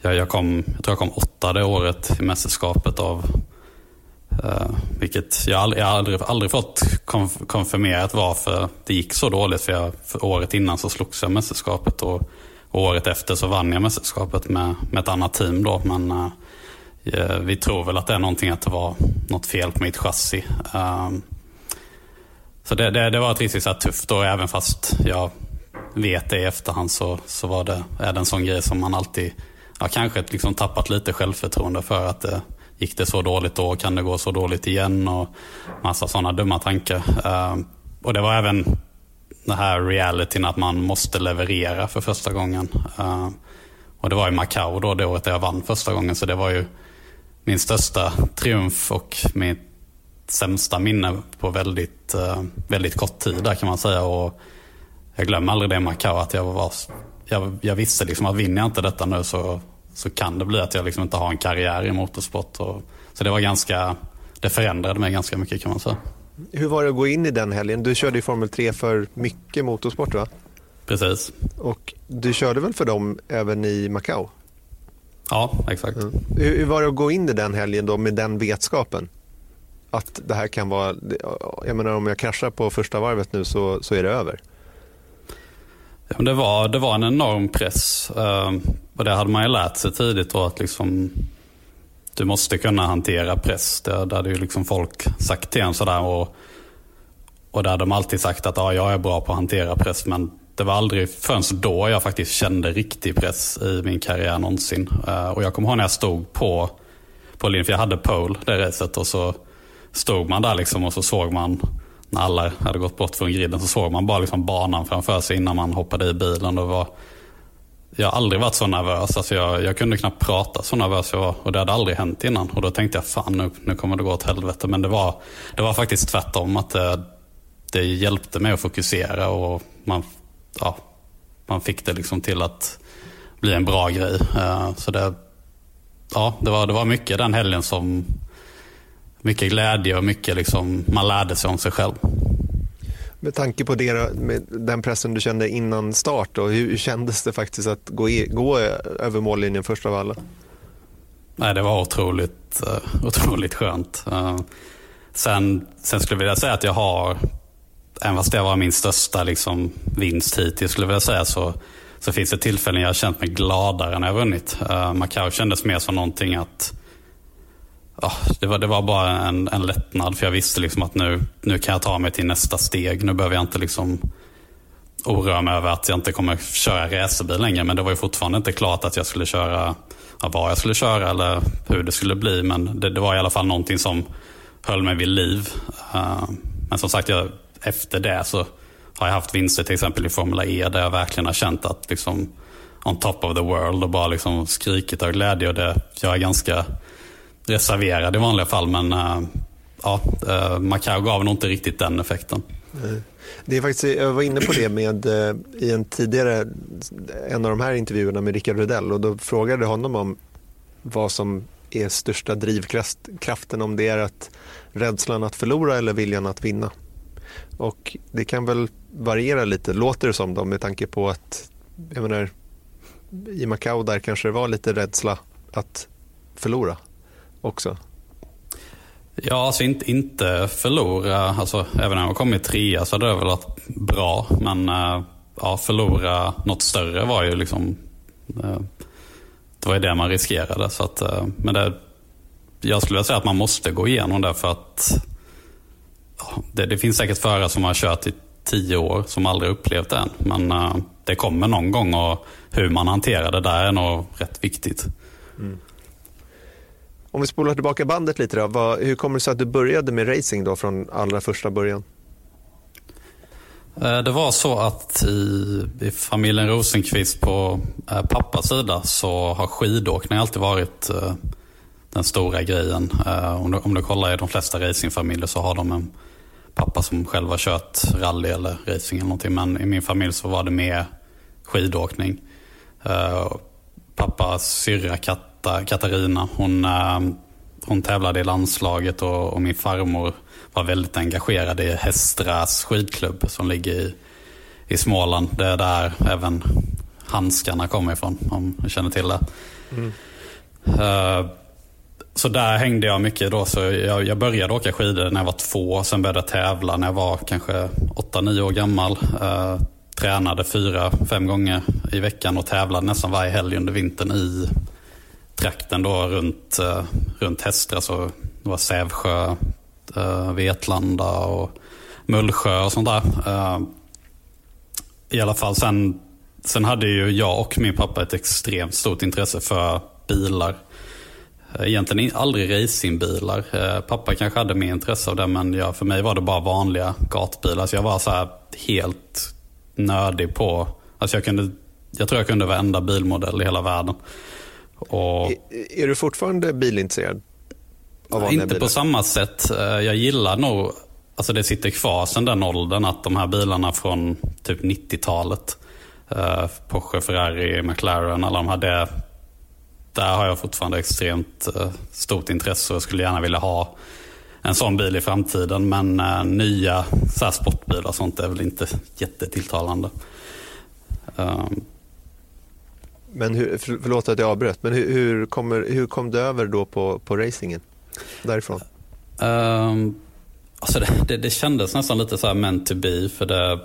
jag, jag, kom, jag tror jag kom åtta det året i mästerskapet av Uh, vilket jag aldrig, jag aldrig, aldrig fått konf konfirmerat varför det gick så dåligt. För, jag, för året innan så slogs jag mästerskapet och, och, året efter så vann jag mästerskapet med, med ett annat team. Då. Men uh, vi tror väl att det är någonting att det var något fel på mitt chassi. Uh, så det, det, det, var ett riktigt så tufft år, även fast jag vet det i efterhand så, så var det, är det en sån grej som man alltid, ja, kanske liksom tappat lite självförtroende för att det, gick det så dåligt då? Kan det gå så dåligt igen? Och massa sådana dumma tankar. Uh, och det var även den här realityn att man måste leverera för första gången. Uh, och det var i Macau då, det året jag vann första gången. Så det var ju min största triumf och mitt sämsta minne på väldigt, uh, väldigt kort tid där kan man säga. Och jag glömmer aldrig det i Macau att jag var jag, jag visste liksom att vinner jag inte detta nu så så kan det bli att jag liksom inte har en karriär i motorsport. Och, så det var ganska, det förändrade mig ganska mycket kan man säga. Hur var det att gå in i den helgen? Du körde i Formel 3 för mycket motorsport va? Precis. Och du körde väl för dem även i Macau? Ja, exakt. Mm. Hur, var det att gå in i den helgen då med den vetskapen? Att det här kan vara, jag menar om jag kraschar på första varvet nu så, så är det över. Ja, det, var, det var en enorm press. Ehm, och det hade man ju lärt sig tidigt då att liksom, du måste kunna hantera press. Det, det hade ju liksom folk sagt till en sådär. Och, och det hade de alltid sagt att ja, jag är bra på att hantera press. Men det var aldrig förrän då jag faktiskt kände riktig press i min karriär någonsin. Eh, och jag kommer ihåg när jag stod på, på linjen, för jag hade pole det racet. Och så stod man där liksom och så såg man när alla hade gått bort från griden så såg man bara liksom banan framför sig innan man hoppade i bilen. Och var, jag har aldrig varit så nervös. Alltså jag, jag kunde knappt prata så nervös jag var. Och det hade aldrig hänt innan. Och då tänkte jag, fan nu, nu kommer det gå åt helvete. Men det var, det var faktiskt tvärtom. Att det, det hjälpte mig att fokusera. Och man, ja, man fick det liksom till att bli en bra grej. Eh, så det, ja, det, var, det var mycket den helgen som mycket glädje och mycket liksom, man lärde sig om sig själv. Med tanke på det, den pressen du kände innan start, och hur kändes det faktiskt att gå, i, gå över mållinjen först av alla? Nej, det var otroligt, uh, otroligt skönt. Uh, sen, sen skulle jag vilja säga att jag har, även fast det var min största liksom, vinst hittills, skulle jag vilja säga, så, så finns det tillfällen jag har känt mig gladare när jag vunnit. Uh, Macau kändes mer som någonting att ja, det, var, det var bara en, en lättnad för jag visste liksom att nu, nu kan jag ta mig till nästa steg. Nu behöver jag inte liksom oroa mig över att jag inte kommer köra racerbil längre. Men det var ju fortfarande inte klart att jag skulle köra, ja, vad jag skulle köra eller hur det skulle bli. Men det, det var i alla fall någonting som höll mig vid liv. Uh, men som sagt, jag, efter det så har jag haft vinster till exempel i Formula E där jag verkligen har känt att liksom on top of the world och bara liksom skrikit av glädje. Och det, jag är ganska reserverad i vanliga fall. Men uh, ja, eh, Macau gav nog inte riktigt den effekten. Det är faktiskt, jag var inne på det med, eh, i en tidigare, en av de här intervjuerna med Rickard Rudell och då frågade jag honom om vad som är största drivkraften, om det är att rädslan att förlora eller viljan att vinna. Och det kan väl variera lite, låter det som då, med tanke på att jag menar, i Macau där kanske det var lite rädsla att förlora också? Ja, alltså inte, inte förlora. Alltså, även om jag kommit trea så hade det väl varit bra. Men äh, ja, förlora något större var ju liksom... Äh, det var ju det man riskerade. Så att, äh, men det, jag skulle vilja säga att man måste gå igenom det för att ja, det, det, finns säkert förare som har kört i tio år som aldrig upplevt det än. Men det kommer någon gång och hur man hanterar det där är nog rätt viktigt. Mm. Om vi spolar tillbaka bandet lite då, vad, hur kommer det sig att du började med racing då från allra första början? Eh, det var så att i, i familjen Rosenqvist på eh, pappas sida så har skidåkning alltid varit eh, den stora grejen. Eh, om, du, om du kollar i de flesta racingfamiljer så har de en pappa som själv har kört rally eller racing eller någonting. Men i min familj så var det mer skidåkning. Eh, pappas syrra Katta, Katarina, hon, eh, hon tävlade i landslaget och, och min farmor var väldigt engagerad i Hästras skidklubb som ligger i, i Småland. Det är där även handskarna kommer ifrån, om du känner till det. Mm. Uh, så där hängde jag mycket då. Så jag, jag, började åka skidor när jag var två. Sen började jag tävla när jag var kanske åtta, nio år gammal. Uh, tränade fyra, fem gånger i veckan och tävlade nästan varje helg under vintern i trakten då runt, uh, runt Hästra. Så alltså det var Sävsjö, uh, Vetlanda och Mullsjö och sånt där. Uh, I alla fall sen, sen hade ju jag och min pappa ett extremt stort intresse för bilar. Egentligen aldrig racingbilar. Pappa kanske hade mer intresse av det men jag, för mig var det bara vanliga gatbilar. Så jag var så här helt nördig på, alltså jag, kunde, jag tror jag kunde varenda bilmodell i hela världen. Och, är, är du fortfarande bilintresserad? inte bilar. på samma sätt. Eh, jag gillar nog, alltså det sitter kvar sedan den åldern, att de här bilarna från typ 90-talet, eh, Porsche, Ferrari, McLaren, alla de här, det, där har jag fortfarande extremt eh, stort intresse och skulle gärna vilja ha en sån bil i framtiden. Men nya så sportbilar och sånt är väl inte jättetilltalande. Um, men hur, förlåt att jag avbröt, men hur, hur, kommer, hur kom du över då på, på racingen? därifrån? Um, alltså det, det, det, kändes nästan lite så här meant to be. För det,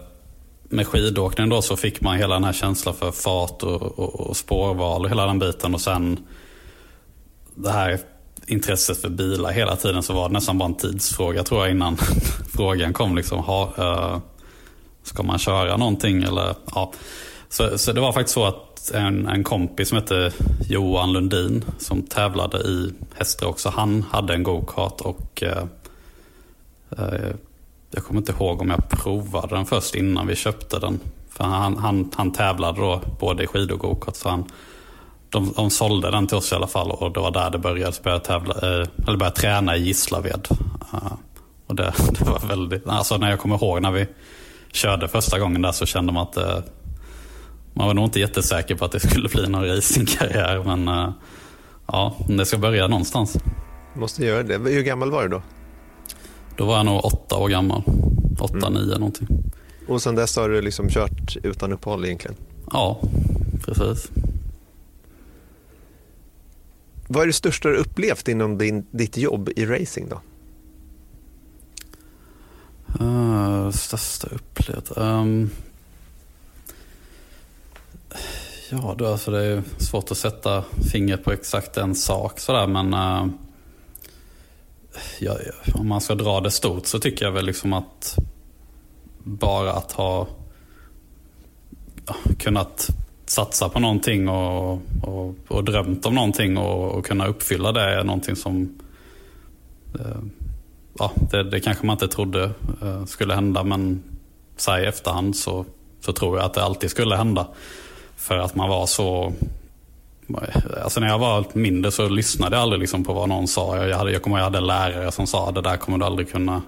med skidåkning då så fick man hela den här känslan för fart och, och, och spårval och hela den biten. Och sen det här intresset för bilar hela tiden så var det nästan bara en tidsfråga tror jag innan frågan kom. Liksom, ha, uh, ska man köra någonting eller ja. Så, så det var faktiskt så att en, en kompis som hette Johan Lundin som tävlade i hästar också. Han hade en go-kart och eh, eh, jag kommer inte ihåg om jag provade den först innan vi köpte den. För han, han, han tävlade då både i skid och go-kart. Så han, de, de sålde den till oss i alla fall och det var där det började. Så började, tävla, eh, eller började träna i Gislaved. Uh, och det, det, var väldigt, alltså när jag kommer ihåg när vi körde första gången där så kände man att det, eh, man var nog inte jättesäker på att det skulle bli någon racingkarriär. Men uh, ja, det ska börja någonstans. Måste göra det. Hur gammal var du då? Då var jag nog åtta år gammal. Åtta, mm. nio någonting. Och sen dess har du liksom kört utan uppehåll egentligen? Ja, precis. Vad är det största du upplevt inom din, ditt jobb i racing då? Uh, största upplevt? Um, Ja, då, alltså det är svårt att sätta fingret på exakt en sak sådär men uh, ja, om man ska dra det stort så tycker jag väl liksom att bara att ha ja, kunnat satsa på någonting och, och, och drömt om någonting och, och, kunna uppfylla det är någonting som uh, ja, det, det, kanske man inte trodde uh, skulle hända men så i efterhand så, så tror jag att det alltid skulle hända. För att man var så... Alltså när jag var mindre så lyssnade jag aldrig liksom på vad någon sa. Jag, hade, jag kommer ihåg jag hade lärare som sa det där kommer du aldrig kunna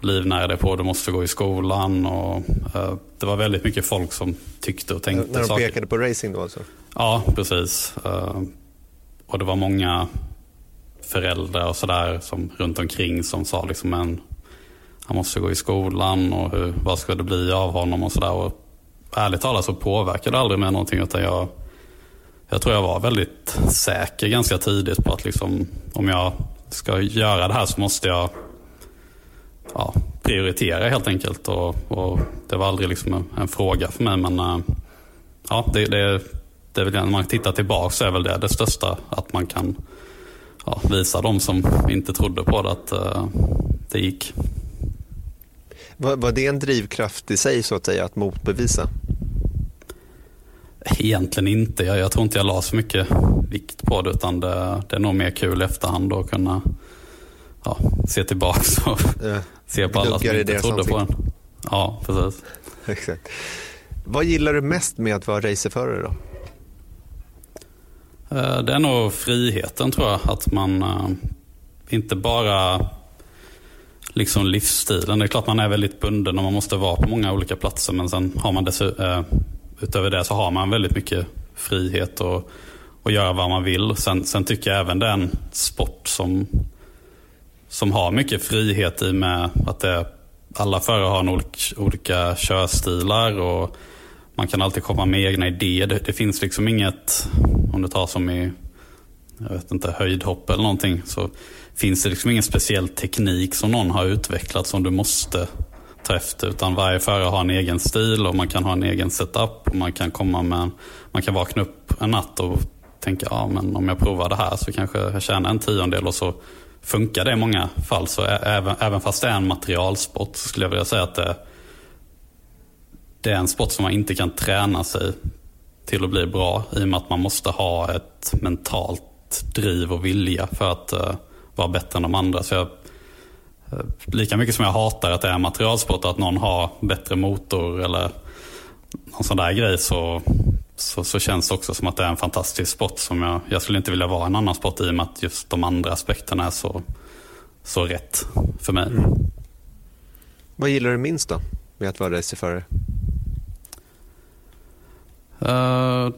livnära dig på. Du måste gå i skolan. Och, uh, det var väldigt mycket folk som tyckte och tänkte När de saker. pekade på racing då alltså? Ja, precis. Uh, och det var många föräldrar och sådär runt omkring som sa liksom en, han måste gå i skolan och hur, vad ska det bli av honom och sådär ärligt talat så påverkade det aldrig mig någonting. Utan jag, jag tror jag var väldigt säker ganska tidigt på att liksom, om jag ska göra det här så måste jag ja, prioritera helt enkelt. Och, och, det var aldrig liksom en, en fråga för mig. Men eh, ja, det, det, det är väl, när man tittar tillbaka så är väl det det största. Att man kan ja, visa de som inte trodde på det att uh, det gick. Var, var det en drivkraft i sig så att säga, att motbevisa? Egentligen inte. Jag, jag tror inte jag la så mycket vikt på det utan det, det är nog mer kul i efterhand att kunna ja, se tillbaka och ja. se på alla som inte trodde på den. Ja, precis. Exakt. Vad gillar du mest med att vara racerförare då? Eh, det är nog friheten tror jag. Att man uh, inte bara liksom livsstilen. Det är klart man är väldigt bunden och man måste vara på många olika platser. Men sen har man dessutom eh, utöver det så har man väldigt mycket frihet och, och göra vad man vill. Sen, sen tycker jag även det är en sport som, som har mycket frihet i med att det, alla förare har olika, olika körstilar. och man kan alltid komma med egna idéer. Det, det, finns liksom inget, om du tar som i jag vet inte, höjdhopp eller någonting, så finns det liksom ingen speciell teknik som någon har utvecklat som du måste ta efter. Utan varje förare har en egen stil och man kan ha en egen setup. Och man kan komma med, man kan vakna upp en natt och tänka, ja men om jag provar det här så kanske jag tjänar en tiondel och så funkar det i många fall. Så även, även fast det är en materialsport så skulle jag vilja säga att det det är en sport som man inte kan träna sig till att bli bra i och med att man måste ha ett mentalt driv och vilja för att uh, vara bättre än de andra. Så jag, uh, lika mycket som jag hatar att det är materialsport och att någon har bättre motor eller någon sån där grej så, så, så, känns det också som att det är en fantastisk sport som jag, jag skulle inte vilja vara en annan sport i och med att just de andra aspekterna är så, så rätt för mig. Mm. Vad gillar du minst då med att vara racerförare? Uh,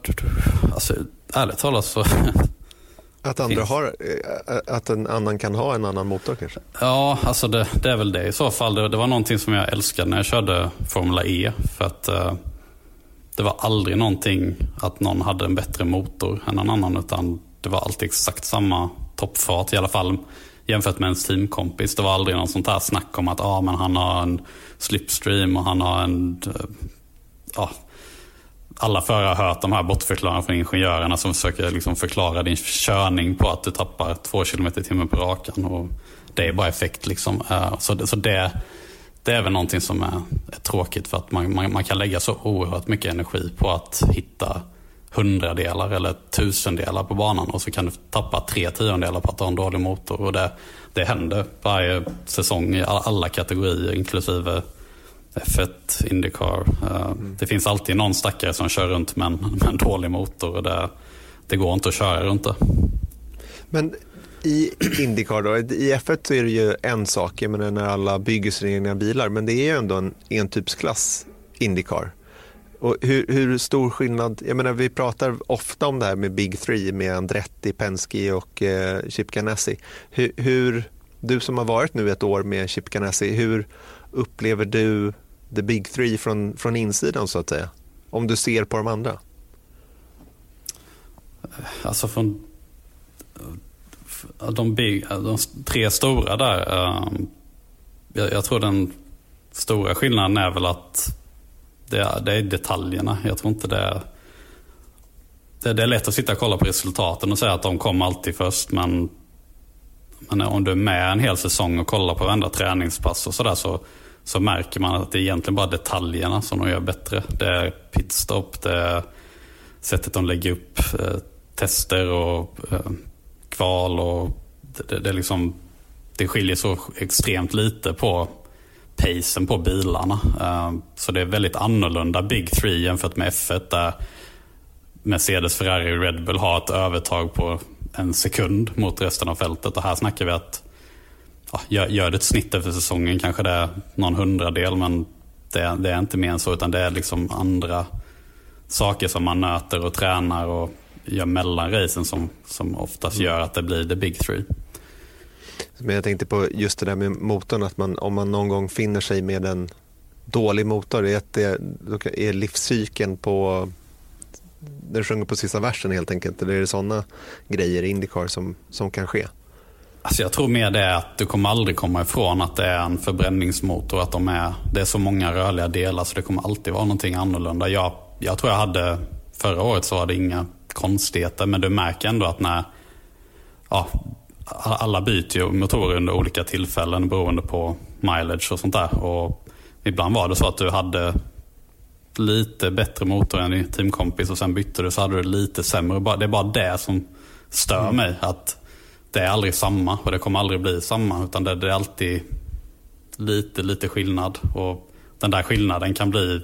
alltså, ärligt talat så... Att, andra har, eh, att en annan kan ha en annan motor kanske? Ja, alltså det, det är väl det i så fall. Det, det, var någonting som jag älskade när jag körde Formula E. För att uh, det var aldrig någonting att någon hade en bättre motor än någon annan. Utan det var alltid exakt samma toppfart i alla fall jämfört med ens teamkompis. Det var aldrig någon sånt här snack om att ah, men han har en slipstream och han har en... Ah, alla förare har hört de här bortförklaringarna från ingenjörerna som försöker liksom förklara din körning på att du tappar två kilometer i timmen på rakan. Och det är bara effekt. Liksom. Eh, så, det, så det, det är väl någonting som är, är tråkigt för att man, man, man, kan lägga så oerhört mycket energi på att hitta hundradelar eller tusendelar på banan och så kan du tappa tre tiondelar på att ha en dålig motor. Och det, det händer varje säsong i alla kategorier inklusive F1, Indycar. Mm. Det finns alltid någon stackare som kör runt med en, med en dålig motor. Och det, det går inte att köra runt det. Men i Indycar då, i F1 så är det ju en sak, jag menar när alla bygger sina egna bilar, men det är ju ändå en entypsklass Indycar. Och hur, hur, stor skillnad, jag menar vi pratar ofta om det här med Big Three med Andretti, Penske och eh, Chip Ganassi. Hur, hur, du som har varit nu ett år med Chip Ganassi, hur upplever du the big three från, från insidan så att säga? Om du ser på de andra. Alltså från de, big, de tre stora där. Ehm, jag, jag, tror den stora skillnaden är väl att det är, det är detaljerna. Jag tror inte det är, det, det är lätt att sitta och kolla på resultaten och säga att de kom alltid först. Men, men om du är med en hel säsong och kollar på varenda träningspass och sådär så, så märker man att det är egentligen bara detaljerna som de gör bättre. Det är pitstop, det är sättet de lägger upp eh, tester och eh, kval. och det, det, liksom, det skiljer så extremt lite på pacen på bilarna. Eh, så det är väldigt annorlunda Big Three jämfört med F1 där Mercedes, Ferrari och Red Bull har ett övertag på en sekund mot resten av fältet. Och här snackar vi att ja, gör, gör det ett snitt över säsongen kanske det är någon hundradel men det, det, är inte mer än så utan det är liksom andra saker som man nöter och tränar och gör mellan racen som, som oftast mm. gör att det blir the big three. Men jag tänkte på just det där med motorn, att man, om man någon gång finner sig med en dålig motor, är, det, är livscykeln på när du sjunger på sista versen helt enkelt, eller är det sådana grejer i Indycar som, som kan ske? Alltså jag tror mer det är att du kommer aldrig komma ifrån att det är en förbränningsmotor. Att de är, det är så många rörliga delar så det kommer alltid vara någonting annorlunda. Jag, jag tror jag hade, förra året så var det inga konstigheter. Men du märker ändå att när, ja, alla byter ju motorer under olika tillfällen beroende på mileage och sånt där. Och ibland var det så att du hade lite bättre motor än din teamkompis och sen bytte du så hade du lite sämre. Det är bara det som stör mm. mig. Att det är aldrig samma och det kommer aldrig bli samma. Utan det, det är alltid lite, lite skillnad. Och, den där skillnaden kan bli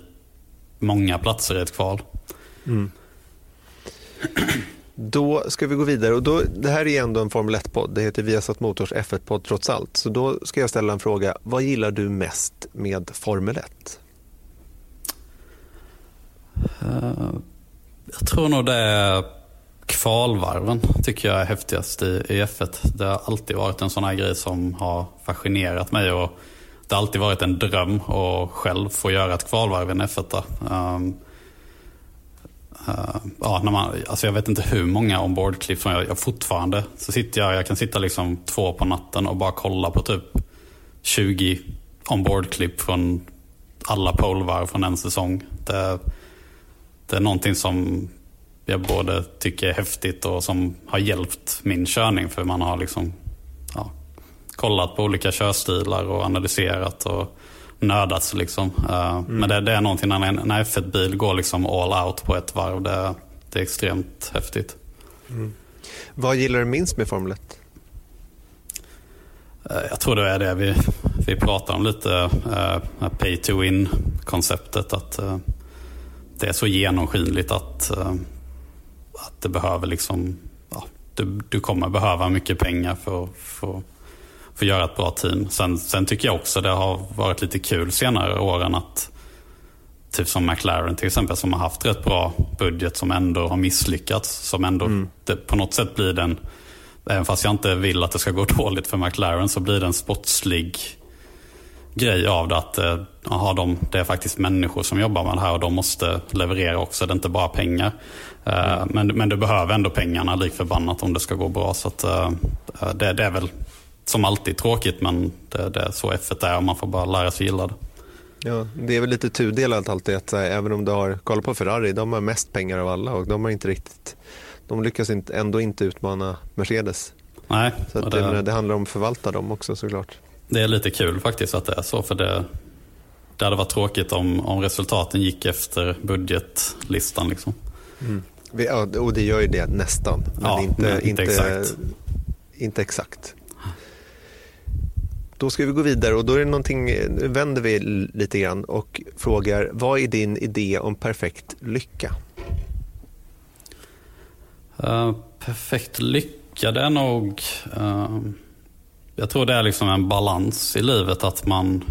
många platser i ett kval. Mm. Då ska vi gå vidare. Och då, det här är ändå en Formel 1-podd. Det heter Viasat Motors F1-podd trots allt. Så då ska jag ställa en fråga. Vad gillar du mest med Formel 1? Uh, eh, jag tror nog det är kvalvarven tycker jag är häftigast i, i F1. Det har alltid varit en sån här grej som har fascinerat mig. Och det har alltid varit en dröm att själv få göra ett kvalvarv i en F1. Um, Uh, ja, när man, alltså jag vet inte hur många ombordklipp som jag, jag fortfarande så sitter jag, jag kan sitta liksom två på natten och bara kolla på typ 20 ombordklipp från alla polvarv från en säsong. Det, det är någonting som jag både tycker är häftigt och som har hjälpt min körning. För man har liksom ja, kollat på olika körstilar och analyserat. och nördats. Liksom. Uh, mm. Men det, det, är någonting när en, när F1-bil går liksom all out på ett varv. Det, det är extremt häftigt. Mm. Vad gillar du minst med Formel 1? Uh, jag tror det är det vi, vi pratar om lite. Uh, pay to win-konceptet. Att uh, det är så genomskinligt att, att det behöver liksom... Ja, du, du kommer behöva mycket pengar för, för för att göra ett bra team. Sen, sen tycker jag också det har varit lite kul senare åren att Typ som McLaren till exempel som har haft rätt bra budget som ändå har misslyckats. Som ändå mm. det, på något sätt blir den, även fast jag inte vill att det ska gå dåligt för McLaren så blir det en sportslig grej av det. Att eh, aha, de, det är faktiskt människor som jobbar med det här och de måste leverera också. Det är inte bara pengar. Eh, mm. men, men du behöver ändå pengarna lik förbannat om det ska gå bra. Så att, uh, det, det, är väl som alltid tråkigt men det, det är så F1 är och man får bara lära sig gilla det. Ja, det är väl lite tudelat alltid att även om du har, kolla på Ferrari, de har mest pengar av alla och de har inte riktigt, de lyckas inte, ändå inte utmana Mercedes. Nej. Så det, det, det, handlar om att förvalta dem också såklart. Det är lite kul faktiskt att det är så för det, det hade varit tråkigt om, om resultaten gick efter budgetlistan. Liksom. Mm. Ja, och det gör ju det nästan, men ja, inte, inte, inte, exakt. inte exakt. Då ska vi gå vidare och då är det någonting, nu vänder vi lite grann och frågar vad är din idé om perfekt lycka? Uh, perfekt lycka, det är nog... Uh, jag tror det är liksom en balans i livet att man...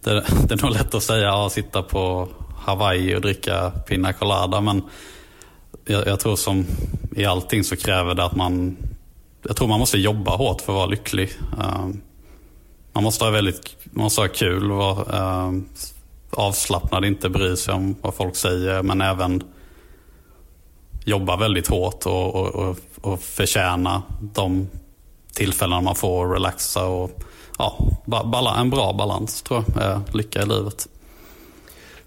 Det, det är nog lätt att säga att sitta på Hawaii och dricka pina colada men jag, jag, tror som i allting så kräver det att man... Jag tror man måste jobba hårt för att vara lycklig. Eh, man måste ha väldigt man måste ha kul, vara eh, avslappnad, inte bry sig om vad folk säger. Men även jobba väldigt hårt och, och, och, och förtjäna de tillfällen man får relaxa. Och, ja, en bra balans tror jag är lycka i livet.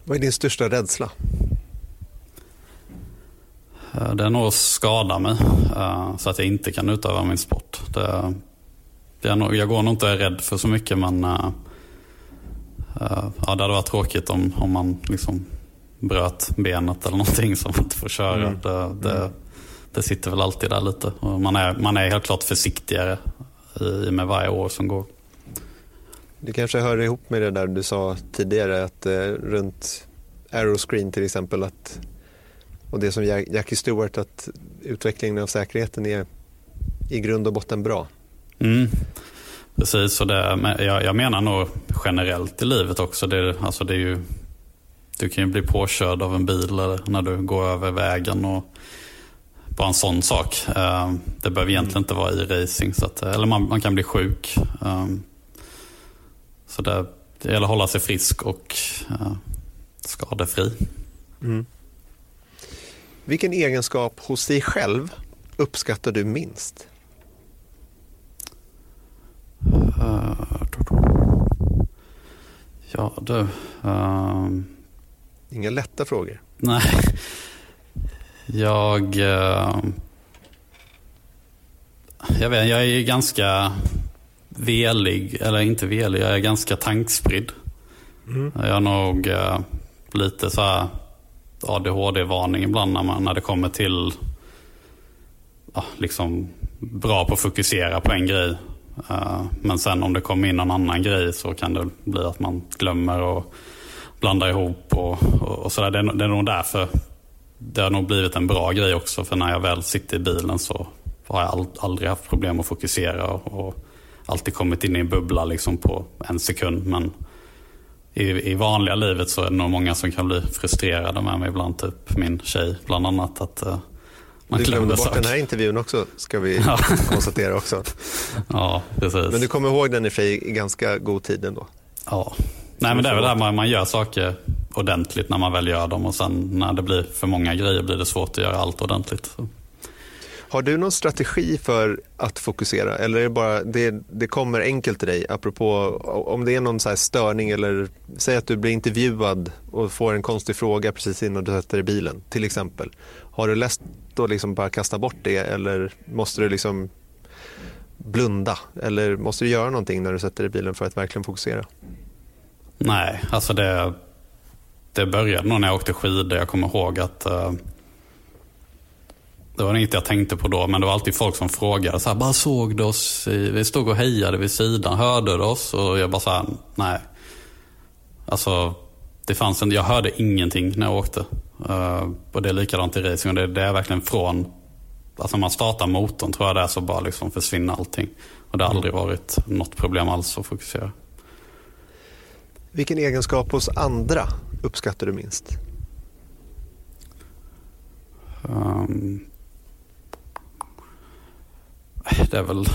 Vad är din största rädsla? Eh, det är nog att skada mig eh, så att jag inte kan utöva min sport. Det, jag, jag går nog inte rädd för så mycket men uh, ja, det hade varit tråkigt om, om man liksom bröt benet eller någonting som man inte får köra. Mm. Det, det, mm. Det, sitter väl alltid där lite. Och man, är, man är helt klart försiktigare i, med varje år som går. Det kanske hör ihop med det där du sa tidigare att eh, runt Aeroscreen till exempel att, och det som Jackie Stewart att utvecklingen av säkerheten är i grund och botten bra. Mm. Precis, och det, men jag, jag, menar nog generellt i livet också. Det, alltså det är ju, du kan ju bli påkörd av en bil när du går över vägen. och Bara en sån sak. Eh, det behöver egentligen inte vara i racing. Så att, eller man, man kan bli sjuk. Eh, så det, det gäller att hålla sig frisk och uh, skadefri. Mm. Vilken egenskap hos dig själv uppskattar du minst? Ja du. Uh, Inga lätta frågor. Nej. Jag... Uh, jag vet jag är ganska velig, eller inte velig, jag är ganska tankspridd. Mm. Jag har nog uh, lite så här ADHD-varning ibland när, man, när det kommer till ja, liksom bra på att fokusera på en grej. Eh, men sen om det kommer in någon annan grej så kan det bli att man glömmer och blandar ihop och, och, och sådär. Det, är- det är nog därför det har nog blivit en bra grej också. För när jag väl sitter i bilen så har jag aldrig haft problem att fokusera. Och, alltid kommit in i en bubbla liksom på en sekund. Men i, i vanliga livet så är det nog många som kan bli frustrerade med mig ibland. Typ min tjej bland annat. Att uh, man Du glömde bort den här intervjun också, ska vi Ja. konstatera också. Ja, precis. Men du kommer ihåg den i för i ganska god tid ändå. Ja. Nej men det är väl det här man, man gör saker ordentligt när man väl gör dem och sen när det blir för många grejer blir det svårt att göra allt ordentligt. Så. Har du någon strategi för att fokusera eller är det bara det, det kommer enkelt till dig? Apropå om det är någon så här störning eller säg att du blir intervjuad och får en konstig fråga precis innan du sätter dig i bilen till exempel. Har du läst att liksom bara kasta bort det eller måste du liksom blunda eller måste du göra någonting när du sätter dig i bilen för att verkligen fokusera? Nej, alltså det, det började nog när jag åkte skidor. Jag kommer ihåg att eh, det var inget jag tänkte på då, men det var alltid folk som frågade. Så här, bara såg du oss? I, vi stod och hejade vid sidan. Hörde du oss? Och jag bara så här, nej. Alltså, det fanns en, jag hörde ingenting när jag åkte. Uh, och det är likadant i racing. Det, det är verkligen från, alltså när man startar motorn tror jag det är så bara liksom försvinner allting. Och det har aldrig varit något problem alls att fokusera. Vilken egenskap hos andra uppskattar du minst? Um, det är väl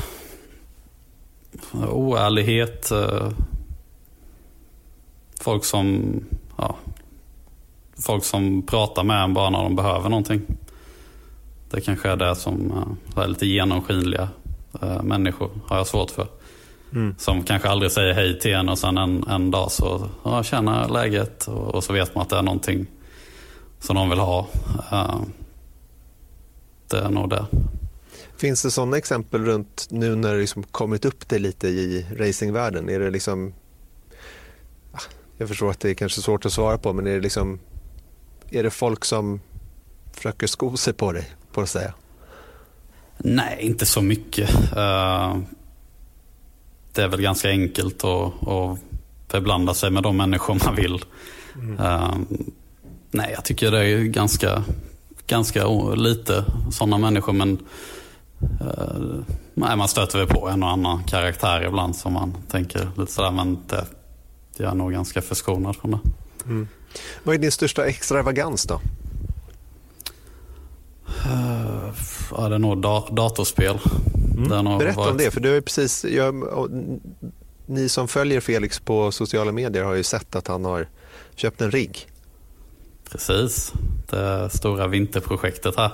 oärlighet. Eh, folk som ja, folk som pratar med en bara när de behöver någonting. Det kanske är det som eh, är lite genomskinliga eh, människor har jag svårt för. Som kanske aldrig säger hej till en och sen en, en dag så ja, känner läget och, och så vet man att det är någonting som de vill ha. Eh, det är nog det. Finns det sådana exempel runt nu när det liksom kommit upp det lite i racingvärlden? Är det liksom, Ah, jag förstår att det är kanske svårt att svara på, men är det liksom, är det folk som försöker sko sig på dig, på att säga? Nej, inte så mycket. Eh, det är väl ganska enkelt att, att förblanda sig med de människor man vill. Eh, nej, jag tycker det är ganska, ganska lite sådana människor. Men eh, nej, man stöter väl på en och annan karaktär ibland som man tänker lite sådär. Men det, jag är nog ganska förskonad från det. Vad är din största extravagans då? Ja, det är nog da, datorspel. Mm. Berätta om varit- det, för du har precis, jag, ni som följer Felix på sociala medier har ju sett att han har köpt en rigg. Precis, det stora vinterprojektet här.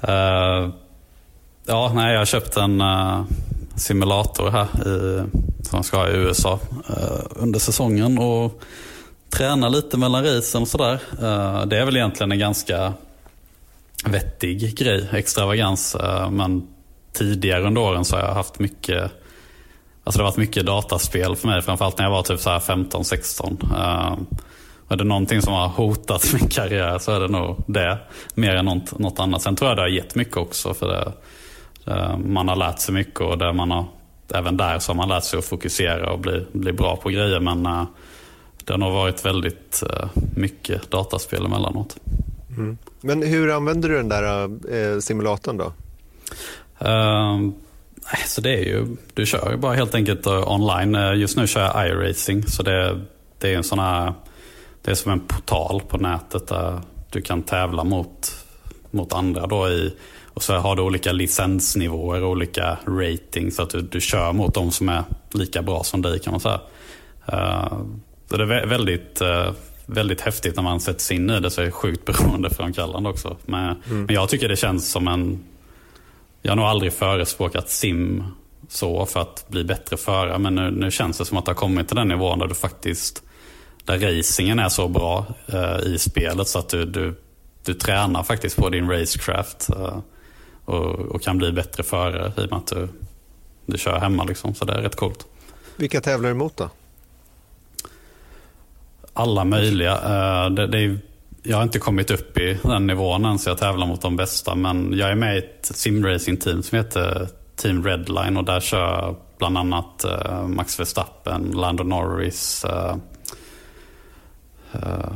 Eh, ja, nej, jag har köpt en eh, simulator här i, som jag ska ha i USA eh, under säsongen och träna lite mellan racen och sådär. Det är väl egentligen en ganska vettig grej, extravagans. Eh, men tidigare under åren så har jag haft mycket Alltså det har varit mycket dataspel för mig, framförallt när jag var typ 15-16. Eh, är det någonting som har hotat min karriär så är det nog det. Mer än något, något annat. Sen tror jag det har gett mycket också. För det, eh, man har lärt sig mycket och det man har, även där så har man lärt sig att fokusera och bli, bli bra på grejer. Men det har nog varit väldigt mycket dataspel emellanåt. Men hur använder du den där eh, simulatorn då? Ehm, så det är ju, du kör ju bara helt enkelt eh, online. Eh, just nu kör jag iRacing. Så det, det är en sån här, det är som en portal på nätet där du kan tävla mot, mot andra då i, och så har du olika licensnivåer och olika rating så att du, du kör mot de som är lika bra som dig kan man säga. Uh, så det är väldigt, uh, väldigt häftigt när man sätter sig in i det så är det sjukt beroendeframkallande också. Men, men jag tycker det känns som en jag har nog aldrig förespråkat sim så för att bli bättre förare. Men nu, nu känns det som att det har kommit till den nivån där du faktiskt där racingen är så bra eh, i spelet så att du, du, du tränar faktiskt på din racecraft eh, och, och kan bli bättre förare i och med att du, du kör hemma. Liksom, så det är rätt coolt. Vilka tävlar du emot då? Alla möjliga. Eh, det, det är, jag har inte kommit upp i den nivån än så jag tävlar mot de bästa. Men jag är med i ett simracing-team som heter Team Redline och där kör jag bland annat eh, Max Verstappen, Lando Norris, eh,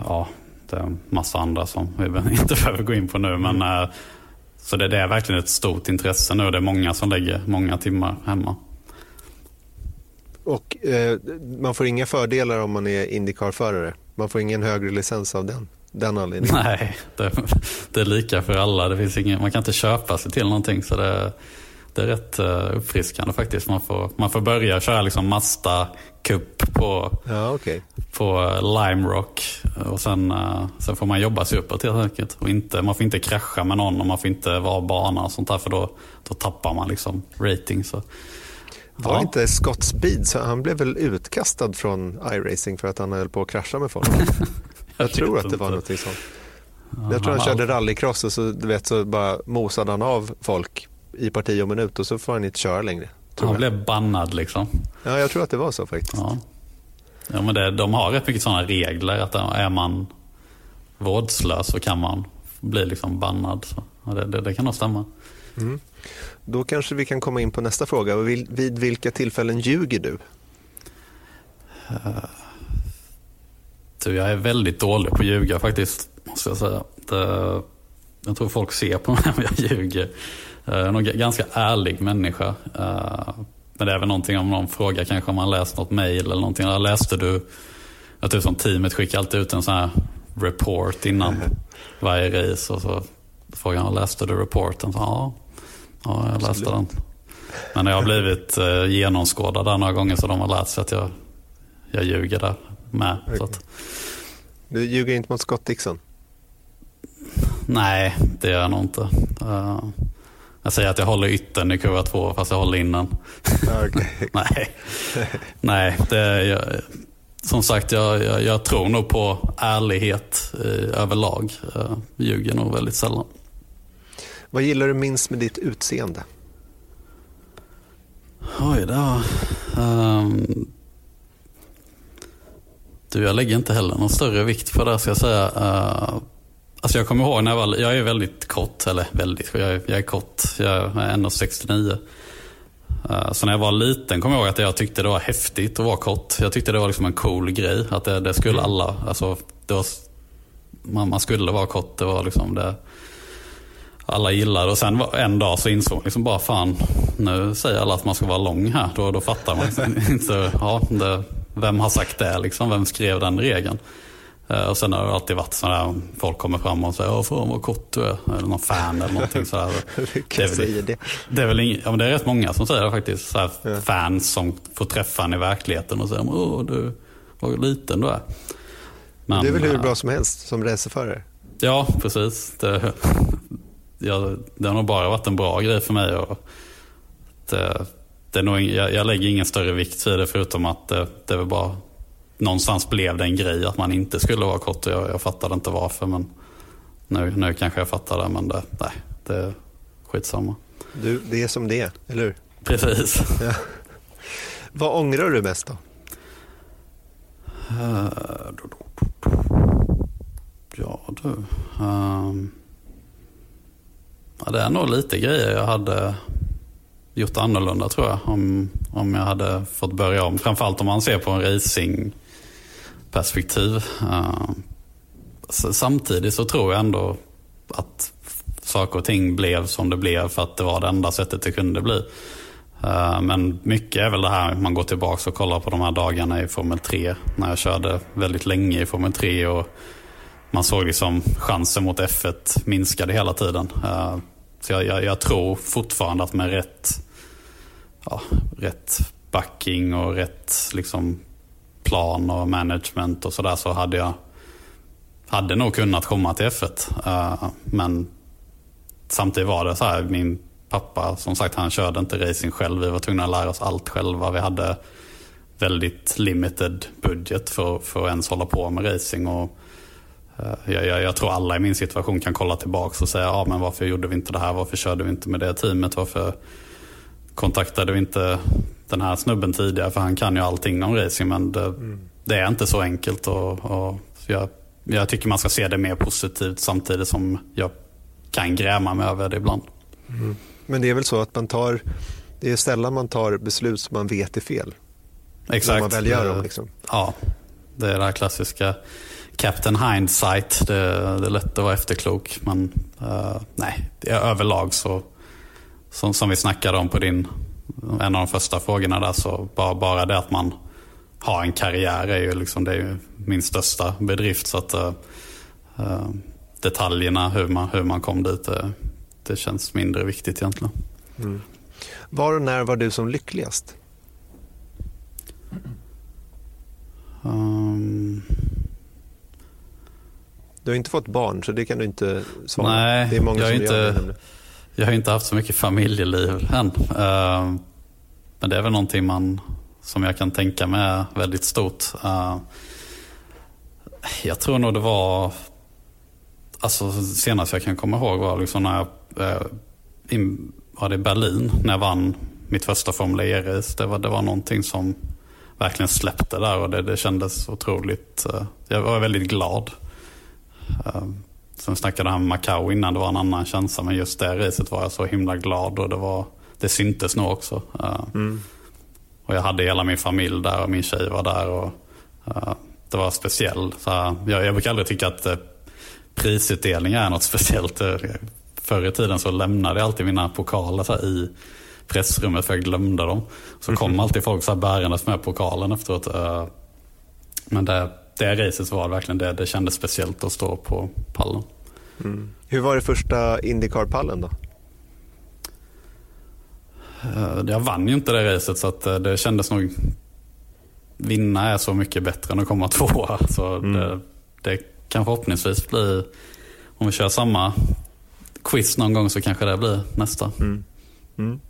ja, det är en massa andra som vi inte behöver gå in på nu. Men, uh, så det, det, är verkligen ett stort intresse nu. Det är många som lägger många timmar hemma. Och eh, man får inga fördelar om man är Indycar-förare? Man får ingen högre licens av den? den anledningen? Nej, det, det, är lika för alla. Det finns ingen, man kan inte köpa sig till någonting. Så det, det är rätt uh, uppfriskande faktiskt. Man får, man får börja köra liksom Mazda Cup på, ja, okay. på Lime Rock. Och sen, uh, sen får man jobba sig uppåt helt enkelt. Och inte, man får inte krascha med någon och man får inte vara bana och sånt där. För då, då tappar man liksom rating. Så. Var ja. inte Scott Speed, så han blev väl utkastad från iRacing för att han höll på att krascha med folk? jag, jag tror att det var något sånt. Ja, jag tror han, han körde rallycross och så, du vet, så bara mosade han av folk i parti och minut och så får han inte köra längre. Han jag. blev bannad liksom. Ja, jag tror att det var så faktiskt. Ja. Ja, men det, de har rätt mycket sådana regler. att Är man vårdslös så kan man bli liksom bannad. Så, ja, det, det, det, kan nog stämma. Mm. Då kanske vi kan komma in på nästa fråga. Vid, vilka tillfällen ljuger du? Uh, du, jag är väldigt dålig på att ljuga faktiskt. Måste jag säga. Det, jag tror folk ser på mig om jag ljuger. Jag är nog ganska ärlig människa. Uh, men det är väl någonting om någon frågar kanske om man läst något mail eller någonting. Eller läste du, jag tror som teamet skickar alltid ut en sån här report innan varje race. Och så frågar han, läste du rapporten? Så, ja, ja, jag läste den. Men jag har blivit eh, genomskådad där några gånger så de har lärt sig att jag, jag ljuger där med. Okay. Så att... Du ljuger inte mot Scott Dixon? Nej, det gör jag nog inte. Uh, jag säger att jag håller yttern i kurva två fast jag håller innan. Okay. Nej, Nej det, jag, som sagt jag, jag, jag, tror nog på ärlighet eh, överlag. Jag ljuger nog väldigt sällan. Vad gillar du minst med ditt utseende? Oj då. Um, du, jag lägger inte heller någon större vikt på det ska jag säga. Uh, alltså jag kommer ihåg när jag var, jag är väldigt kort, eller väldigt, jag är, jag är kort, jag är 1,69. Uh, så när jag var liten kommer jag ihåg att jag tyckte det var häftigt att vara kort. Jag tyckte det var liksom en cool grej. Att det, det skulle alla, alltså, var, man, man skulle vara kort. Det var liksom det alla gillade. Och sen en dag så insåg man liksom bara fan, nu säger alla att man ska vara lång här. Då, då fattar man inte, ja, det, vem har sagt det liksom? Vem skrev den regeln? Uh, och sen har det alltid varit sådär, folk kommer fram och säger, ja fan vad kort du är. Eller någon fan eller någonting sådär. det, är väl, det. Det, är väl ing, ja, men det är rätt många som säger det faktiskt. Såhär, ja. Fans som får träffa en i verkligheten och säger, åh du, vad liten du är. Men, det är väl hur bra som helst som racerförare? Ja, precis. Det, jag, det har nog bara varit en bra grej för mig. Och det, det är nog, jag, jag lägger ingen större vikt vid det förutom att det, det var bara någonstans blev det en grej att man inte skulle vara kort. Och jag, jag fattade inte varför men nu, nu kanske jag fattar det men det, nej, det är skitsamma. Du, det är som det är, eller hur? Precis. Ja. Vad ångrar du mest då? Uh, ja du. Um, Ja, det är nog lite grejer jag hade gjort annorlunda tror jag. Om, om jag hade fått börja om. Framförallt om man ser på en racingperspektiv. Uh, samtidigt så tror jag ändå att saker och ting blev som det blev för att det var det enda sättet det kunde bli. Uh, men mycket är väl det här, man går tillbaka och kollar på de här dagarna i Formel 3. När jag körde väldigt länge i Formel 3. och man såg liksom chansen mot F1 minskade hela tiden. Uh, så jag, jag, jag, tror fortfarande att med rätt, ja, rätt backing och rätt liksom, plan och management och sådär så hade jag hade nog kunnat komma till F1. Uh, eh, men samtidigt var det så här, min pappa som sagt han körde inte racing själv. Vi var tvungna att lära oss allt själva. Vi hade väldigt limited budget för, för att ens hålla på med racing. Och jag, jag, jag, tror alla i min situation kan kolla tillbaka och säga, ja men varför gjorde vi inte det här? Varför körde vi inte med det teamet? Varför kontaktade vi inte den här snubben tidigare? För han kan ju allting om racing men det, mm. det är inte så enkelt. Och, och jag, jag, tycker man ska se det mer positivt samtidigt som jag kan gräma mig över det ibland. Mm. Men det är väl så att man tar, det är sällan man tar beslut som man vet är fel. Exakt. När man väl gör dem. Liksom. Ja, det är det här klassiska Captain Hindsight. Det, det är lätt att vara efterklok. Men uh, nej, överlag så, som, som vi snackade om på din, en av de första frågorna där, så bara, bara det att man har en karriär är ju, liksom, det är ju min största bedrift. Så att uh, uh, detaljerna, hur man, hur man kom dit, det, det känns mindre viktigt egentligen. Mm. Var och när var du som lyckligast? Um... Du har inte fått barn så det kan du inte svara Nej, det är många jag, som inte, det. jag har inte haft så mycket familjeliv än. Uh, men det är väl någonting man, som jag kan tänka mig är väldigt stort. Uh, jag tror nog det var, alltså senast jag kan komma ihåg var liksom när jag uh, in, var det Berlin när jag vann mitt första Formel E-race. Det var, det var någonting som verkligen släppte där och det, det kändes otroligt. Uh, jag var väldigt glad. Uh, sen snackade han Macau innan, det var en annan känsla. Men just det racet var jag så himla glad och det, var, det syntes nog också. Uh, mm. Och jag hade hela min familj där och min tjej var där. Och, uh, det var speciellt. jag, jag brukar aldrig tycka att prisutdelning är något speciellt. Förr i tiden så lämnade jag alltid mina pokaler så i pressrummet för jag glömde dem. Så kom alltid folk så här bärandes med pokalen efteråt. Eh, men det, det racet var verkligen det. Det kändes speciellt att stå på pallen. Mm. Hur var det första Indycar-pallen då? Eh, jag vann ju inte det racet så att eh, det kändes nog... Vinna är så mycket bättre än att komma tvåa. Så mm. det, det kan förhoppningsvis bli, om vi kör samma quiz någon gång så kanske det blir nästa. Mm. Mm.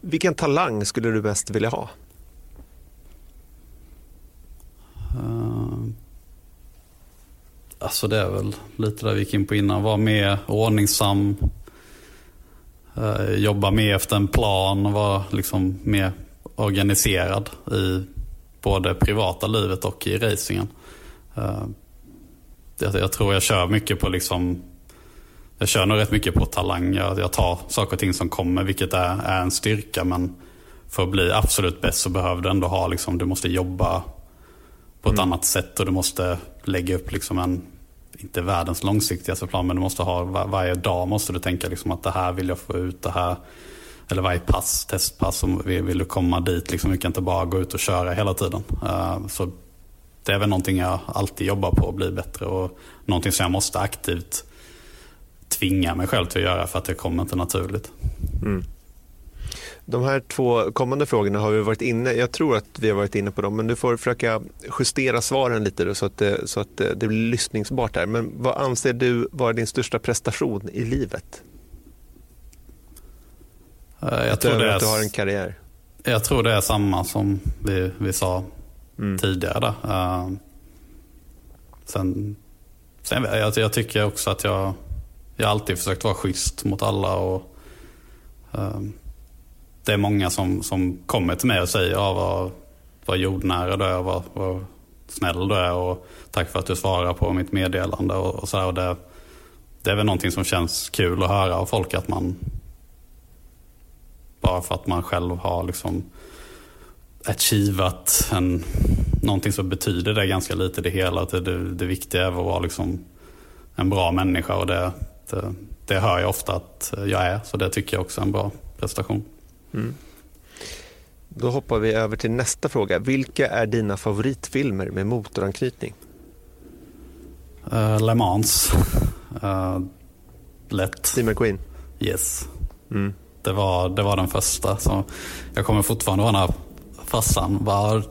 Vilken talang skulle du bäst vilja ha? Uh, Eh, alltså det är väl lite där vi gick in på innan. Vara mer ordningsam. Eh, jobba mer efter en plan. Vara liksom mer organiserad i både privata livet och i racingen. Eh, jag, jag, tror jag kör mycket på liksom jag kör nog rätt mycket på talang. Jag, jag tar saker och ting som kommer, vilket är, är en styrka. Men för att bli absolut bäst så behöver du ändå ha, liksom, du måste jobba på ett mm. annat sätt och du måste lägga upp liksom en, inte världens långsiktigaste plan, men du måste ha, var, varje dag måste du tänka liksom att det här vill jag få ut, det här, eller varje pass, testpass, som vill, vill du komma dit. Liksom, du kan inte bara gå ut och köra hela tiden. Uh, så det är väl någonting jag alltid jobbar på att bli bättre och någonting som jag måste aktivt tvinga mig själv till att göra för att det kommer inte naturligt. Mm. De här två kommande frågorna har vi varit inne, jag tror att vi har varit inne på dem, men du får försöka justera svaren lite då, så, att det, så att det blir lyssningsbart här. Men vad anser du vara din största prestation i livet? Eh, jag tror det är, att du har en karriär. Jag tror det är samma som vi, vi sa mm. tidigare. Uh, sen, sen jag, jag tycker också att jag jag har alltid försökt vara schysst mot alla. Och, uh, det är många som, som kommer till mig och säger ja, vad, vad jordnära du är, vad, vad snäll du är och tack för att du svarar på mitt meddelande. Och, och så och det, det är väl någonting som känns kul att höra av folk att man bara för att man själv har liksom achievat en, någonting så betyder det ganska lite det hela. Det, det, det viktiga är att vara liksom en bra människa och det, det, det hör jag ofta att jag är, så det tycker jag också är en bra prestation. Mm. Då hoppar vi över till nästa fråga. Vilka är dina favoritfilmer med motoranknytning? Uh, Le Mans. Uh, lätt. Steve McQueen? Yes. Mm. Det, var, det var den första. Så jag kommer fortfarande vara den här farsan. Bara,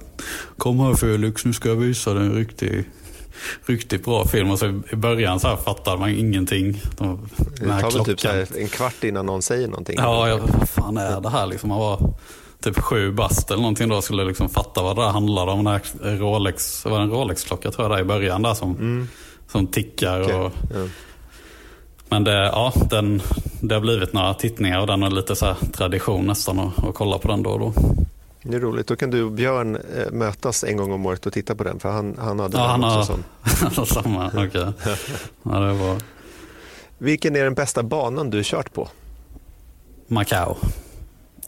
Kom här Felix, nu ska jag visa dig en riktig riktigt bra film. Och så I början så här fattade man ingenting. De, det tar väl typ här, en kvart innan någon säger någonting. Ja, jag, vad fan är det här liksom? Man var typ sju bast eller någonting då skulle liksom fatta vad det där handlade om. Den Rolex, det var en Rolex-klocka tror jag där i början där som, mm. som tickar. Okay. Och, ja. Men det, ja, den, det har blivit några tittningar och den är lite så tradition nästan att, att kolla på den då och då. Det är roligt. Då kan du och Björn eh, mötas en gång om året och titta på den. För han, han hade ja, den han också. Har, han har samma, okej. Okay. ja, det var... Vilken är den bästa banan du kört på? Macau.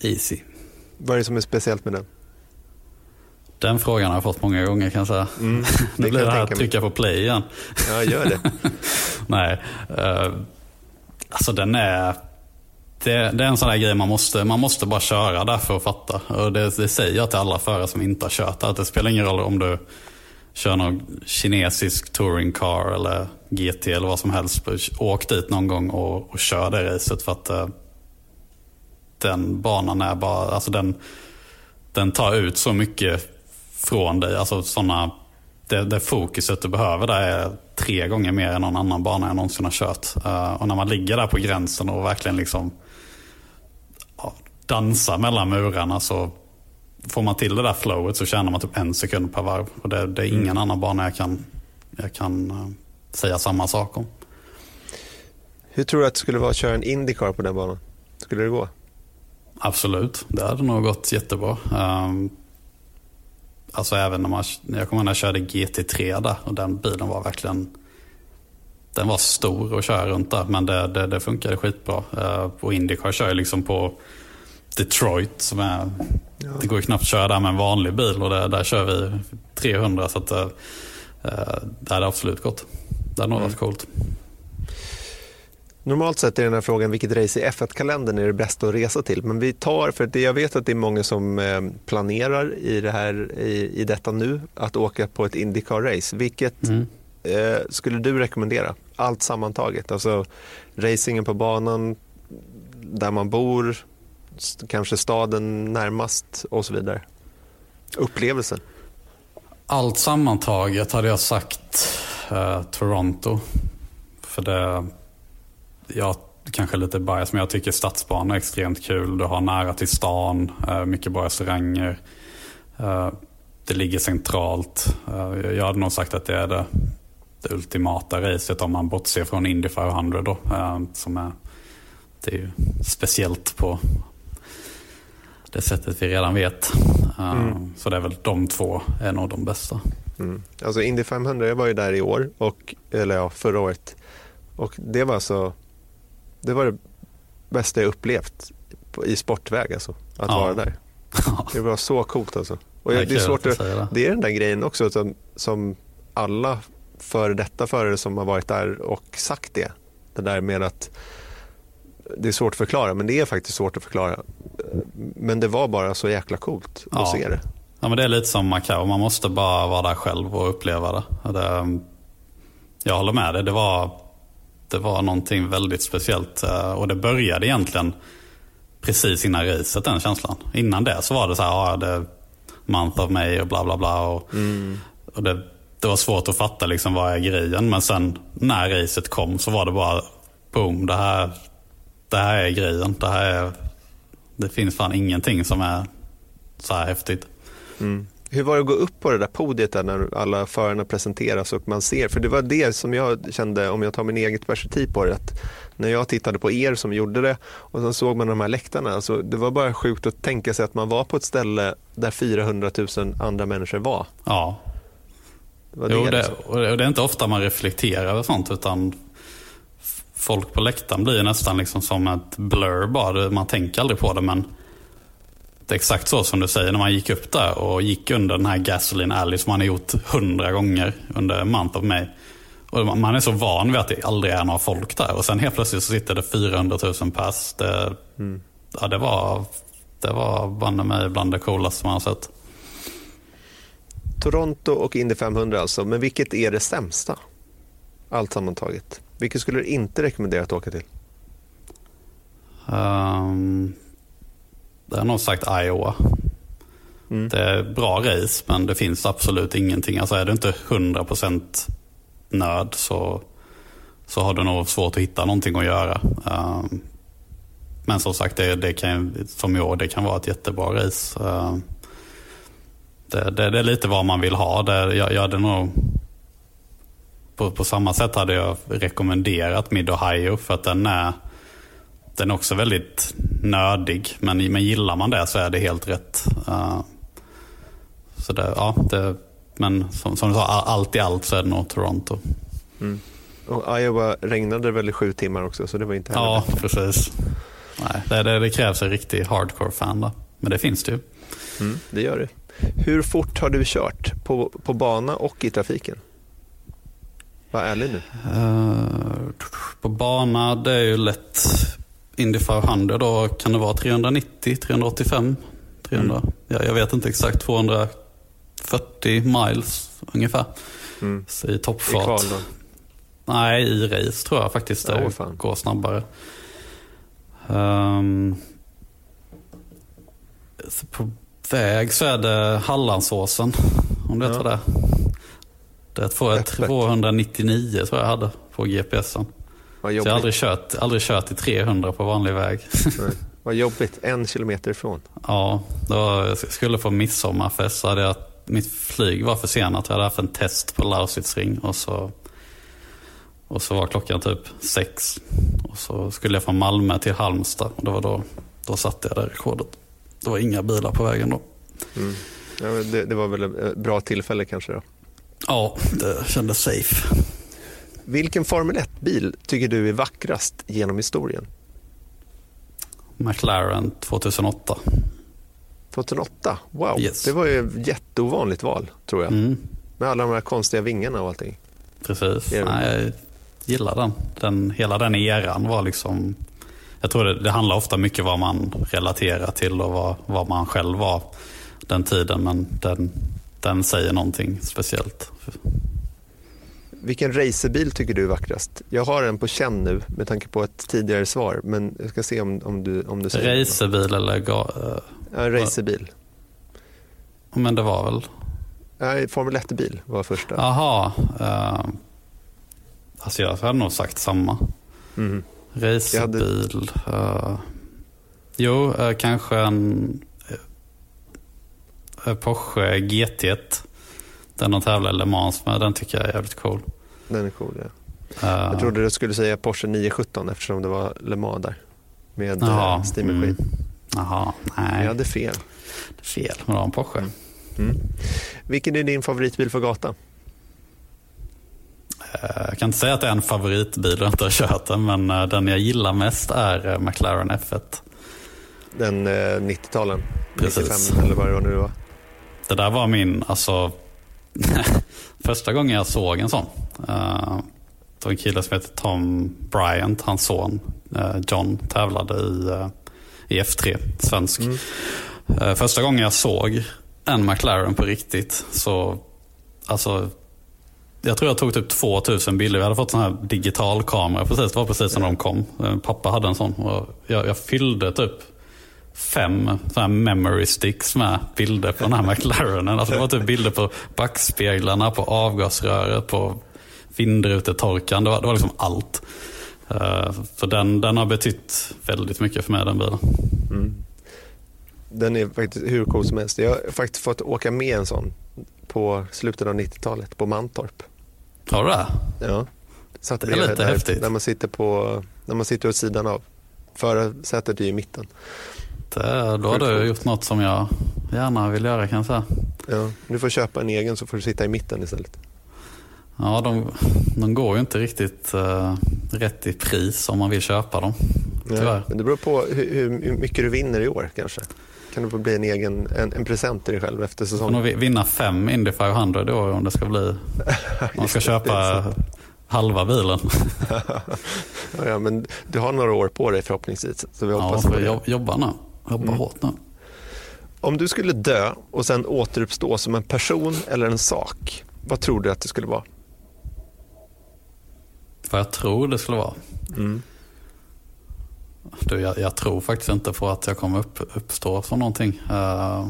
Easy. Vad är det som är speciellt med den? Den frågan har jag fått många gånger kan jag säga. Mm, det nu blir det här att trycka på play igen. Ja, gör det. Nej, uh, alltså den är... Det, det, är en sån där grej man måste, man måste bara köra där för att fatta. Och det, det säger jag till alla förare som inte har kört att det spelar ingen roll om du kör någon kinesisk touring car eller GT eller vad som helst. Åk dit någon gång och, och kör det racet för att uh, den banan är bara, alltså den, den tar ut så mycket från dig. Alltså sådana, det, det fokuset du behöver där är tre gånger mer än någon annan bana jag någonsin har kört. Uh, och när man ligger där på gränsen och verkligen liksom dansar mellan murarna så får man till det där flowet så tjänar man typ en sekund per varv. Och det, det är ingen mm. annan bana jag kan, jag kan uh, säga samma sak om. Hur tror du att det skulle vara att köra en Indycar på den banan? Skulle det gå? Absolut, det hade nog gått jättebra. Um, alltså även när man, jag kommer när jag körde GT3 där och den bilen var verkligen den var stor att köra runt där men det, det, det funkade skitbra. Uh, och Indycar kör jag liksom på Detroit som är, ja. det går ju knappt att köra där med en vanlig bil och det, där kör vi 300 så att uh, det hade absolut gått. Det hade nog varit mm. coolt. Normalt sett är den här frågan vilket race i F1-kalendern är det bästa att resa till. Men vi tar, för det, jag vet att det är många som eh, planerar i, det här, i, i detta nu att åka på ett Indycar-race. Vilket mm. eh, skulle du rekommendera? Allt sammantaget. Alltså racingen på banan, där man bor, kanske staden närmast och så vidare. Upplevelsen. Allt sammantaget hade jag sagt eh, Toronto. För det jag kanske lite bias, men jag tycker stadsbanan är extremt kul. Du har nära till stan, eh, mycket bra restauranger. Eh, det ligger centralt. Eh, jag hade nog sagt att det är det, det ultimata racet om man bortser från Indy 500 då. Eh, som är, det är ju speciellt på det sättet vi redan vet. Mm. Så det är väl de två är nog de bästa. Mm. Alltså Indy 500, jag var ju där i år, och, eller ja, förra året. Och det var alltså det var det bästa jag upplevt i sportväg alltså, att ja. vara där. Det var så coolt alltså. Och det, är svårt att, att det är den där grejen också som, som alla före detta förare som har varit där och sagt det. Det där med att det är svårt att förklara, men det är faktiskt svårt att förklara. Men det var bara så jäkla coolt att ja. se det. Ja, men det är lite som Macau, man måste bara vara där själv och uppleva det. det jag håller med dig, det var det var någonting väldigt speciellt. Eh, och det började egentligen precis innan racet, den känslan. Innan det så var det så här, ja, det month of May och bla bla bla. Och, mm. och det, det var svårt att fatta liksom vad är grejen. Men sen när racet kom så var det bara boom, det här, det här är grejen. Det, här är, det finns fan ingenting som är så här häftigt. Mm. Hur var det att gå upp på det där podiet där när alla förarna presenteras och man ser? För det var det som jag kände, om jag tar min eget perspektiv på det, att när jag tittade på er som gjorde det och sen såg man de här läktarna, alltså, det var bara sjukt att tänka sig att man var på ett ställe där 400 000 andra människor var. Ja. Det var det, jo, det, liksom. och det är inte ofta man reflekterar över sånt, utan folk på läktaren blir nästan liksom som ett blur bara. Man tänker aldrig på det, men det är exakt så som du säger när man gick upp där och gick under den här Gasoline Alley som man har gjort hundra gånger under en month of May. Och man är så van vid att det aldrig är några folk där och sen helt plötsligt så sitter det 400 000 pass. Det, mm. ja, det var, det var banne mig bland det coolaste man har sett. Toronto och Indy 500 alltså, men vilket är det sämsta? Allt sammantaget. Vilket skulle du inte rekommendera att åka till? Um, det har nog sagt Iowa. Mm. Det är bra race men det finns absolut ingenting. Alltså är du inte 100% nörd så, så har du nog svårt att hitta någonting att göra. Um, men som sagt, det, det kan, som i år, det kan vara ett jättebra race. Uh, det, det, det, är lite vad man vill ha. Det, jag, jag hade nog, på, på samma sätt hade jag rekommenderat Mid Ohio för att den är den är också väldigt nördig. Men, men gillar man det så är det helt rätt. Uh, så det, ja, det, men som, som du sa, allt i allt så är det nog Toronto. Mm. Och Iowa regnade väl i sju timmar också så det var inte heller Ja, bättre. precis. Nej, det, det, det, krävs en riktig hardcore-fan då. Men det finns det ju. Mm, det gör det. Hur fort har du kört på, på bana och i trafiken? Var ärlig nu. Uh, på bana, det är ju lätt Indy 500 då kan det vara 390, 385, 300. Mm. Ja, jag vet inte exakt, 240 miles ungefär. Mm. I toppfart. I Nej, i race tror jag faktiskt det oh, går snabbare. Um, på väg så är det Hallandsåsen, om du vet ja. vad det är. Det var 299 tror jag hade på GPSen. Så jag har aldrig kört, aldrig kört i 300 på vanlig väg. Nej. Vad jobbigt, en kilometer ifrån. Ja, då jag skulle få midsommarfest så hade jag, mitt flyg var försenat. Jag hade haft en test på Lausitzring och så, och så var klockan typ sex. Och så skulle jag från Malmö till Halmstad och det var då, då satte jag det rekordet. Det var inga bilar på vägen då. Mm. Ja, det, det, var väl ett bra tillfälle kanske då? Ja, det kändes safe. Vilken Formel 1-bil tycker du är vackrast genom historien? McLaren 2008. 2008? Wow, yes. det var ju ett jätteovanligt val tror jag. Mm. Med alla de här konstiga vingarna och allting. Precis, Nej, jag gillar den. den. Hela den eran var liksom... Jag tror det, det handlar ofta mycket vad man relaterar till och vad, vad man själv var den tiden. Men den, den säger någonting speciellt. Vilken racerbil tycker du är vackrast? Jag har en på känn nu med tanke på ett tidigare svar, men jag ska se om, om, du, om du säger Racerbil eller? Ga, uh, ja, racerbil. Men det var väl? Nej, Formel 1-bil var första. Jaha. Uh, alltså jag hade nog sagt samma. Mm. Racerbil. Hade... Uh, jo, uh, kanske en Porsche GT1. Den de tävlar Le Mans med, den tycker jag är jävligt cool. Den är cool, ja. Uh, jag trodde du skulle säga Porsche 917 eftersom det var Le Mans där. Med Steam mm. Jaha, nej. Jag hade fel. Fel, men det var en Porsche. Mm. Mm. Vilken är din favoritbil för gata? Eh, jag kan inte säga att det är en favoritbil och inte har kört den, men eh, den jag gillar mest är McLaren F1. Den 90-talen? Precis. 95 eller vad det nu var? Det där var min, alltså Första gången jag såg en sån. Uh, det var en kille som heter Tom Bryant, hans son uh, John tävlade i, uh, i F3, svensk. Mm. Uh, första gången jag såg en McLaren på riktigt så, alltså jag tror jag tog typ 2000 bilder. Vi hade fått sån här digital kamera precis. Det var precis när de kom. Pappa hade en sån. Och jag, jag fyllde typ fem såna memory sticks med bilder på den här McLarenen. Alltså det var typ bilder på backspeglarna, på avgasröret, på vindrutetorkaren. Det var, det var liksom allt. Uh, så den, den har betytt väldigt mycket för mig den bilen. Mm. Den är faktiskt hur cool som helst. Jag har faktiskt fått åka med en sån på slutet av 90-talet på Mantorp. Har du det? Ja. Satt det är lite där, häftigt. När man sitter, på, när man sitter åt sidan av. Förarsätet är i mitten. Eh, då har du gjort något som jag gärna vill göra kan jag säga. Ja, du får köpa en egen så får du sitta i mitten istället. Ja, de, de går ju inte riktigt uh, rätt i pris om man vill köpa dem. Ja, men det beror på hur, hur, mycket du vinner i år kanske. Kan det få bli en egen en, en present till dig själv efter säsongen? Du nog vinna fem Indy 500 i år om det ska bli... man ska köpa halva bilen. ja, men du har några år på dig förhoppningsvis. Så vi hoppas ja, får jobba nu. Jobba mm. hårt nu. Om du skulle dö och sen återuppstå som en person eller en sak, vad tror du att det skulle vara? Vad jag tror det skulle vara? Mm. Du, jag, jag, tror faktiskt inte på att jag kommer upp, uppstå som någonting. Uh...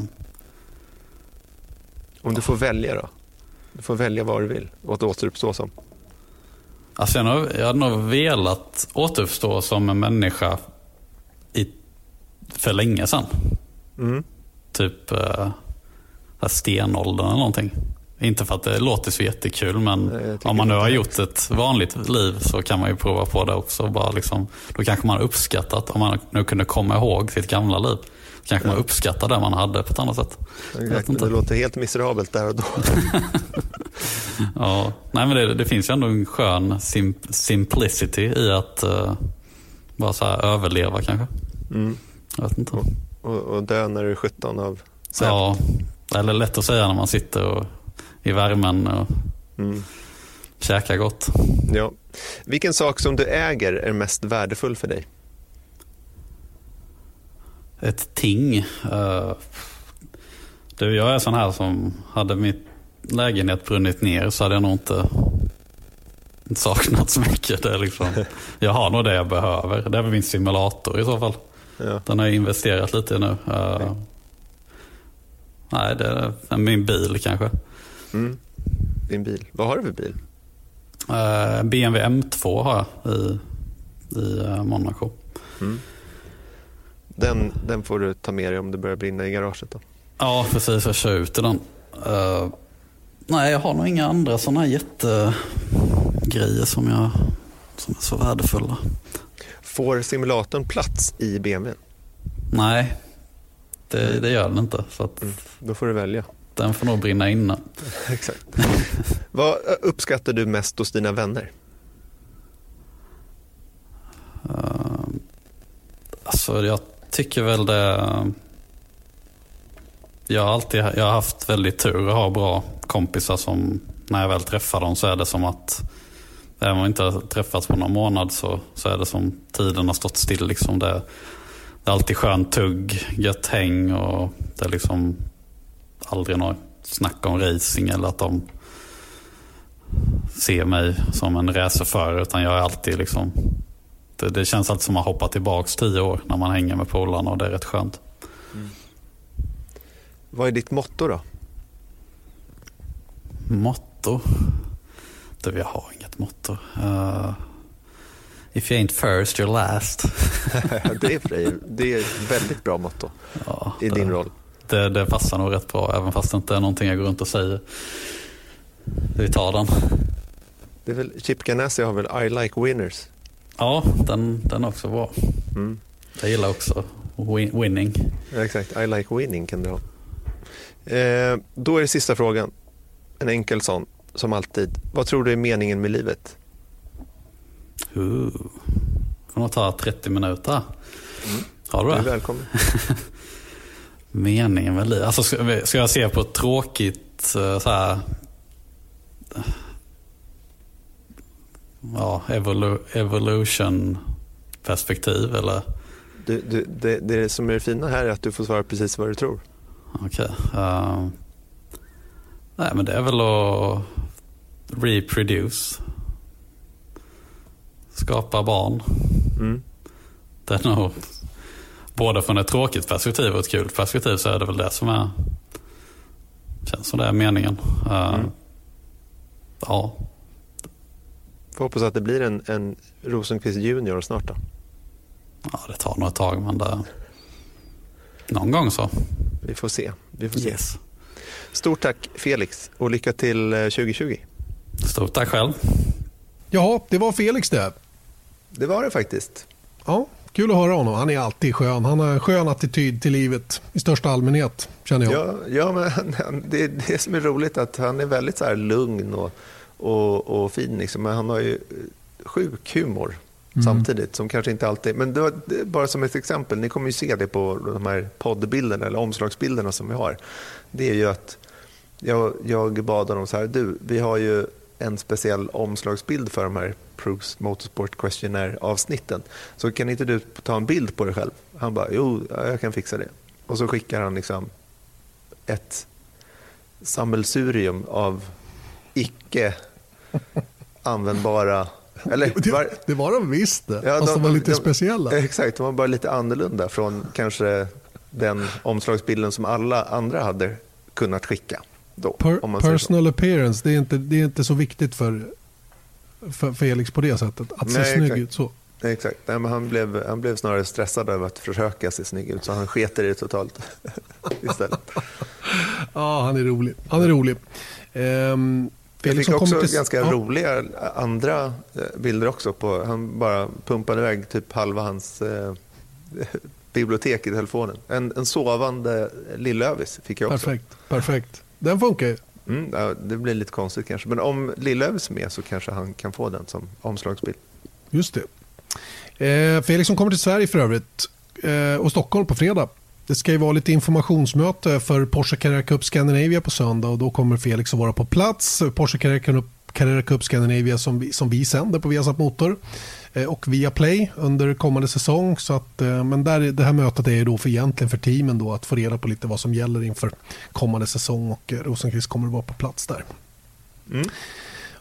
Om du får välja då? Du får välja vad du vill och återuppstå som. Alltså jag, jag hade nog velat återuppstå som en människa för länge sedan. Mm. Typ uh, stenåldern eller någonting. Inte för att det låter så jättekul men om man nu har gjort ett vanligt liv så kan man ju prova på det också. Bara liksom, då kanske man uppskattat, om man nu kunde komma ihåg sitt gamla liv, så kanske ja. man uppskattar det man hade på ett annat sätt. Exakt, det låter helt miserabelt där och då. ja, nej men det, det, finns ju ändå en skön sim simplicity i att uh, bara så överleva kanske. Mm. Jag vet inte. Och, och dö när du är 17 av säga. Ja, eller lätt att säga när man sitter och, i värmen och Mm. käkar gott. Ja. Vilken sak som du äger är mest värdefull för dig? Ett ting. Uh, du, jag är sån här som hade mitt lägenhet brunnit ner så hade jag nog inte saknat så mycket. Det liksom, jag har nog det jag behöver. Det är min simulator i så fall. Ja. Den har jag investerat lite i nu. Uh, nej, det är min bil kanske. Mm. Din bil. Vad har du för bil? Uh, BMW M2 har jag i, i uh, Monaco. Mm. Den, den får du ta med dig om det börjar brinna i garaget. Då. Ja, precis. Jag kör ut i den. Uh, nej, jag har nog inga andra sådana jättegrejer som, jag, som är så värdefulla. Får simulatorn plats i BMW? Nej, det, det gör den inte. Så att Mm. Då får du välja. Den får nog brinna inne. Exakt. Vad uppskattar du mest hos dina vänner? Uh, alltså jag tycker väl det... Jag har alltid jag har haft väldigt tur att ha bra kompisar som när jag väl träffar dem så är det som att även om vi inte har träffats på någon månad så, så är det som tiden har stått still. Liksom det, det är alltid skönt tugg, gött häng och det är liksom aldrig något snack om racing eller att de ser mig som en racerförare utan jag är alltid liksom det, det känns alltid som att hoppa tillbaks tio år när man hänger med polarna och det är rätt skönt. Vad är ditt motto då? Motto? Du, jag har inget motto. Uh, if you ain't first, you're last. det, är det är ett väldigt bra motto ja, i det, din roll. Det, det passar nog rätt bra, även fast det inte är någonting jag går runt och säger. Vi tar den. Det är väl, Chip Ganassi har väl I like winners? Ja, den, den är också bra. Mm. Jag gillar också win winning. Ja, exakt, I like winning kan du ha. Eh, då är det sista frågan. En enkel sån, som alltid. Vad tror du är meningen med livet? Uh. Får nog ta 30 minuter. Mm. Har du Du är det? välkommen. Meningen med livet? Alltså, ska, jag se på ett tråkigt eh, så här, ja, evolu evolution perspektiv eller? Du, du, det, det som är det fina här är att du får svara precis vad du tror. Okej. eh, nej men det är väl att reproduce. Skapa barn. Mm. Det är nog, både från ett tråkigt perspektiv och ett kul perspektiv så är det väl det som är, känns som det är meningen. Eh, Mm. Ja, Får hoppas att det blir en, en Rosenqvist junior snart då. ja, det tar nog ett tag men det, någon gång så. Vi får se. Vi får se. Yes. Stort tack Felix och lycka till eh, 2020. Stort tack själv. Jaha, det var Felix det. Det var det faktiskt. Ja, kul att höra honom. Han är alltid skön. Han har en skön attityd till livet i största allmänhet, känner jag. Ja, ja men han- han- det är det som är roligt att han är väldigt så här lugn och, och, och fin. Liksom. Men han har ju sjuk humor samtidigt som kanske inte alltid... Men det var, det är bara som ett exempel, ni kommer ju se det på de här poddbilderna eller omslagsbilderna som vi har. Det är ju att jag, jag bad honom så här, du, vi har ju en speciell omslagsbild för de här Proust Motorsport Questionnaire-avsnitten. Så kan inte du ta en bild på dig själv? Han bara, jo, ja, jag kan fixa det. Och så skickar han liksom ett sammelsurium av icke användbara... Eller, var, Det, det var de visst det, Ja, fast de, var lite de- speciella. Exakt, de var bara lite annorlunda från kanske den omslagsbilden som alla andra hade kunnat skicka. Då, Per, säger så. personal appearance, det är, inte, det är inte så viktigt för, för Felix på det sättet. Att se Nej, snygg exakt. ut så. Exakt, Nej, men han, blev, han blev snarare stressad över att försöka se snygg ut så han sketer i det totalt istället. Ja, han är rolig. Han är rolig. Ehm, Jag Felix fick som också till- ganska ja, roliga andra eh, bilder också. På, han bara pumpade iväg typ halva hans eh, bibliotek i telefonen. En, en sovande Lillövis fick jag också. Perfekt, perfekt. Den funkar ju. Mm, ja, det blir lite konstigt kanske. Men om Lillövis är med så kanske han kan få den som omslagsbild. Just det. Eh, Felix som kommer till Sverige för övrigt eh, och Stockholm på fredag. Det ska ju vara lite informationsmöte för Porsche Carrera Cup Scandinavia på söndag och då kommer Felix att vara på plats. Porsche Carrera Cup Scandinavia som vi, som vi sänder på Viasat Motor och via Play under kommande säsong. Så att, eh, men där, det här mötet är då för egentligen för teamen då att få reda på lite vad som gäller inför kommande säsong och eh, Rosenqvist kommer att vara på plats där. Mm.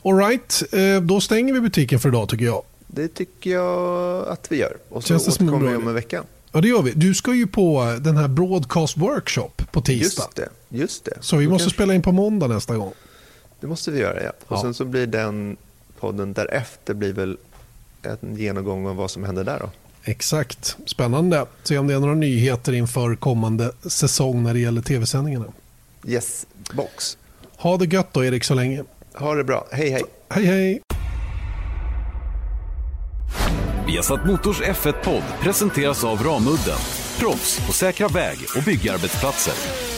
Alright, då stänger vi butiken för idag tycker jag. Det tycker jag att vi gör. Och så Känns återkommer vi om en vecka. Ja, det gör vi. Du ska ju på den här Broadcast Workshop på tisdag. Just det. Just det. Så vi Då måste kanske... spela in på måndag nästa gång. Det måste vi göra, ja. Och ja. sen så blir den podden därefter blir väl en genomgång av vad som händer där då. Exakt. Spännande. Se om det är några nyheter inför kommande säsong när det gäller tv-sändningarna. Yes, box. Ha det gött då Erik så länge. Ha det bra. Hej hej. Hej hej. Viasat Motors F1-podd presenteras av Ramudden. Proffs på säkra väg och byggarbetsplatser.